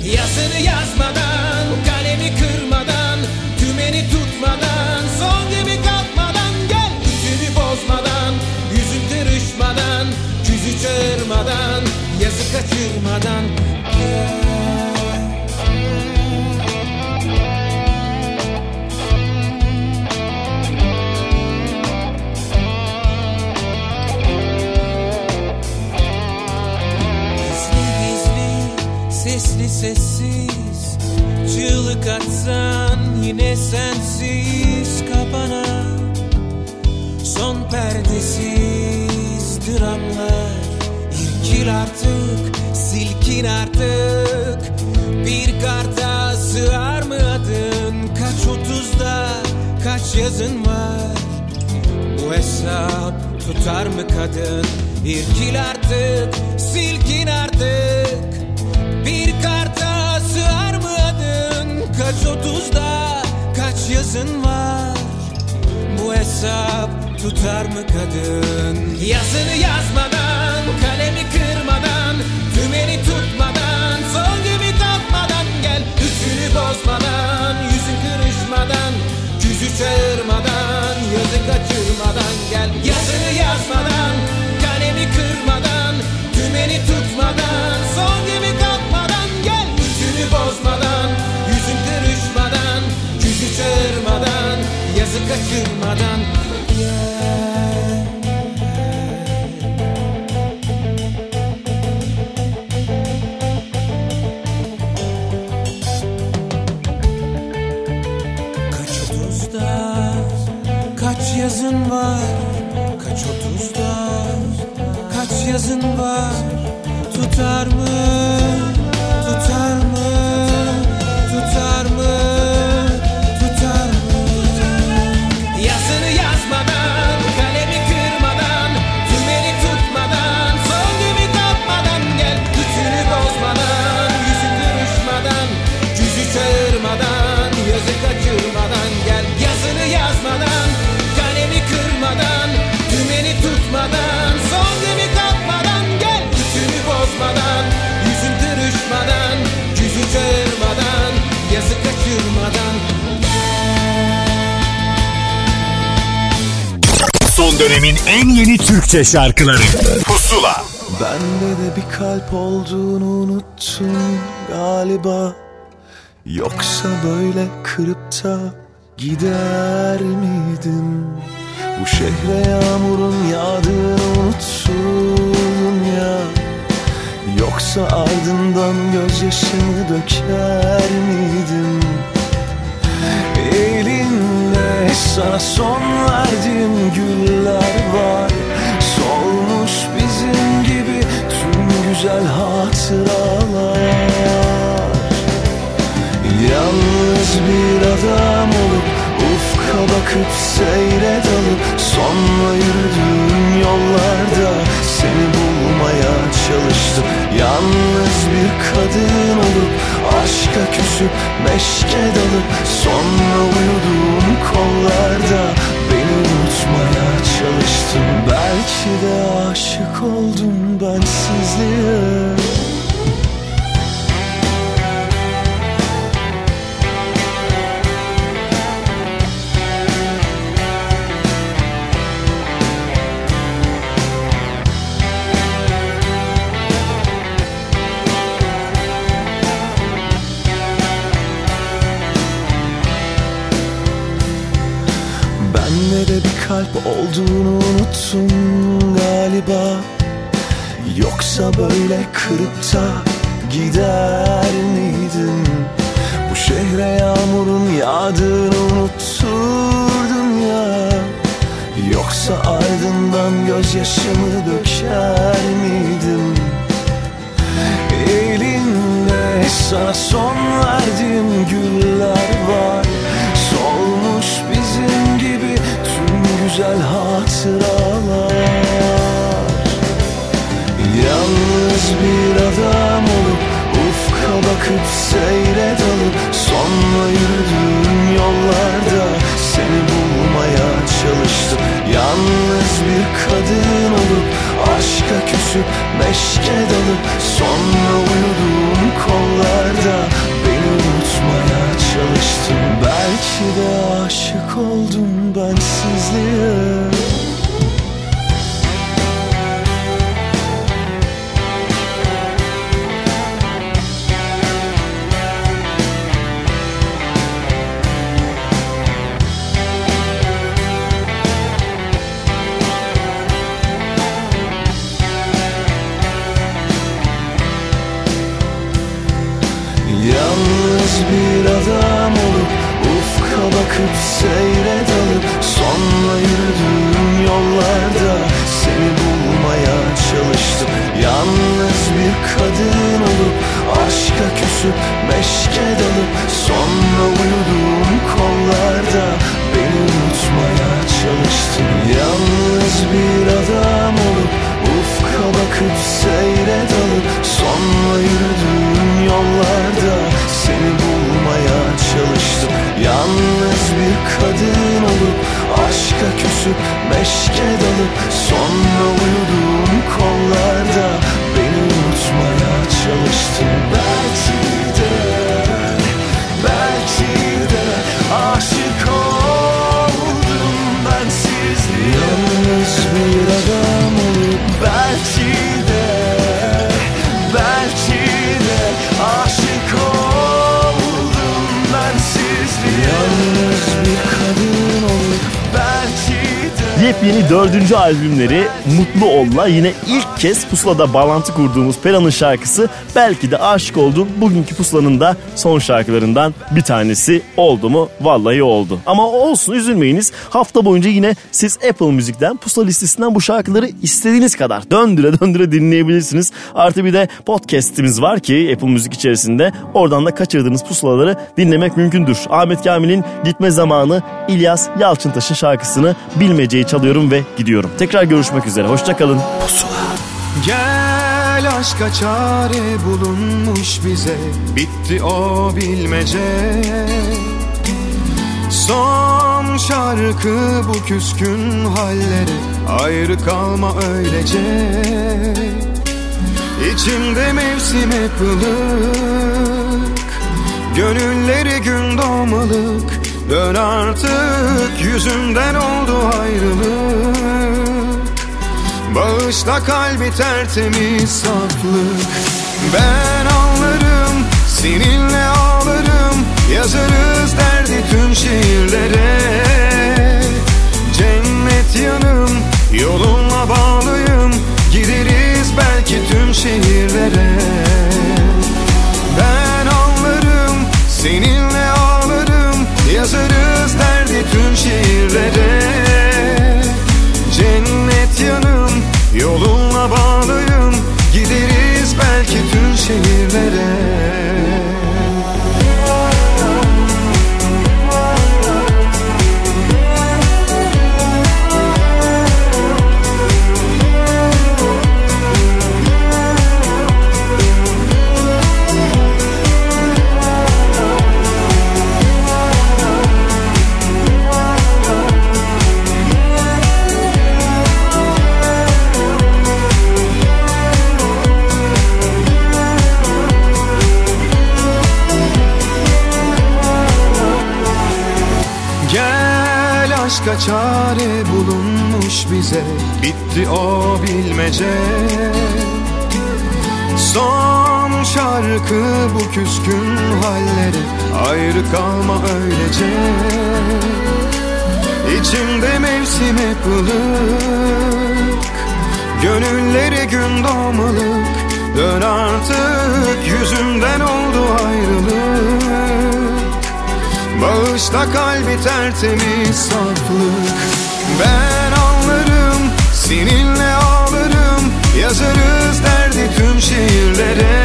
S18: Yazını yazmadan Kalemi kırmadan Tümeni tutmadan Son gibi kalkmadan Gel ütünü bozmadan Yüzün kırışmadan Yüzü çağırmadan Yazı kaçırmadan. Gel sessiz. Çığlık atsan yine sensiz. Kapana Son perdesiz. Dramlar İrkil artık, silkin artık. Bir karta sığar mı adın? Kaç otuzda, kaç yazın var? Bu hesap tutar mı kadın? İrkil artık, silkin artık Kaç otuzda, kaç yazın var? Bu hesap tutar mı kadın? Yazını yazmadan, kalemi kırmadan Tümeni tutmadan, son gibi kalkmadan Gel. Ütünü bozmadan, yüzün kırışmadan Yüzü çağırmadan, yazı kaçırmadan Gel. Yazını yazmadan, kalemi kırmadan Tümeni tutmadan, son gibi kalkmadan Gel. Ütünü bozmadan, çağırmadan, yazı kaçırmadan. Kaç otuzda Kaç yazın var? Kaç otuzda Kaç yazın var? Tutar mı
S6: dönemin en yeni Türkçe şarkıları Pusula
S8: Bende de bir kalp olduğunu unuttun galiba Yoksa böyle kırıp da gider miydin? Bu şehre yağmurun yağdığını unuttun ya Yoksa ardından gözyaşını döker miydin? Sana son verdiğim güller var. Solmuş bizim gibi tüm güzel hatıralar. Yalnız bir adam olup ufka bakıp seyre dalıp Sonra yürüdüğüm yollarda seni bulmaya çalıştım. Yalnız bir kadın olup aşka küsüp meşke dalıp Sonra uyuduğum kollarda beni unutmaya çalıştım Belki de aşık oldum bensizliğe kalp olduğunu unuttun galiba. Yoksa böyle kırıp da gider miydin Bu şehre yağmurun yağdığını unutturdun ya. Yoksa ardından gözyaşımı döker miydim? Elinde sana son verdiğim güller var güzel hatıralar. Yalnız bir adam olup ufka bakıp seyre dalıp Sonra yürüdüğüm yollarda seni bulmaya çalıştım. Yalnız bir kadın olup aşka küsüp meşke dalıp Sonra uyuduğum kollarda çalıştım. Belki de aşık oldum bensizliğe Yalnız
S1: Yepyeni dördüncü albümleri Mutlu Ol'la yine ilk kez Pusula'da bağlantı kurduğumuz Pera'nın şarkısı belki de aşık oldum. Bugünkü Pusula'nın da son şarkılarından bir tanesi oldu mu? Vallahi oldu. Ama olsun üzülmeyiniz. Hafta boyunca yine siz Apple Müzik'ten Pusula listesinden bu şarkıları istediğiniz kadar döndüre döndüre dinleyebilirsiniz. Artı bir de podcast'imiz var ki Apple Müzik içerisinde. Oradan da kaçırdığınız pusulaları dinlemek mümkündür. Ahmet Kamil'in Gitme Zamanı İlyas Yalçıntaş'ın şarkısını bilmeceyi çalıyorum ve gidiyorum. Tekrar görüşmek üzere. Hoşçakalın.
S3: Gel aşka çare bulunmuş bize Bitti o bilmece Son şarkı bu küskün hallere Ayrı kalma öylece İçimde mevsim hep ılık Gönülleri gün doğmalık Dön artık yüzünden oldu ayrılık. Bağışla kalbi tertemiz saflık. Ben ağlarım seninle ağlarım. Yazarız derdi tüm şiirlere. Cennet yanım yolunla bağlıyım. Gideriz belki tüm şehirlere. Ben ağlarım seninle ağlarım Yazarız derdi tüm şiirlere. Cennet yanım yolunla bağlıyım Gideriz belki tüm şehirlere çare bulunmuş bize. Bitti o bilmece. Son şarkı bu küskün hallere Ayrı kalma öylece. İçimde mevsim hep ılık Gönülleri gün doğmalık. Dön artık yüzümden oldu ayrılık Bağışla kalbi tertemiz saflık. Ben ağlarım seninle ağlarım. Yazarız derdi tüm şiirlere.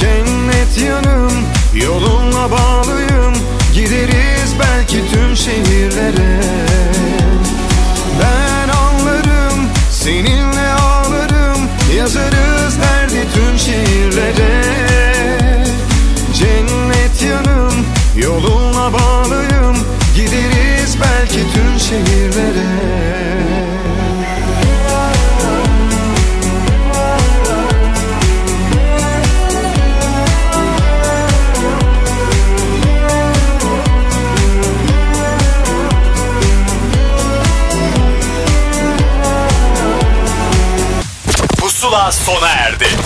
S3: Cennet yanım yolunla bağlıyım. Gideriz belki tüm şehirlere. Ben ağlarım seninle ağlarım. Yazarız derdi tüm şiirlere. Cennet yanım yolunla bağlıyım Gideriz belki tüm şehirlere
S19: Pusula sona erdi.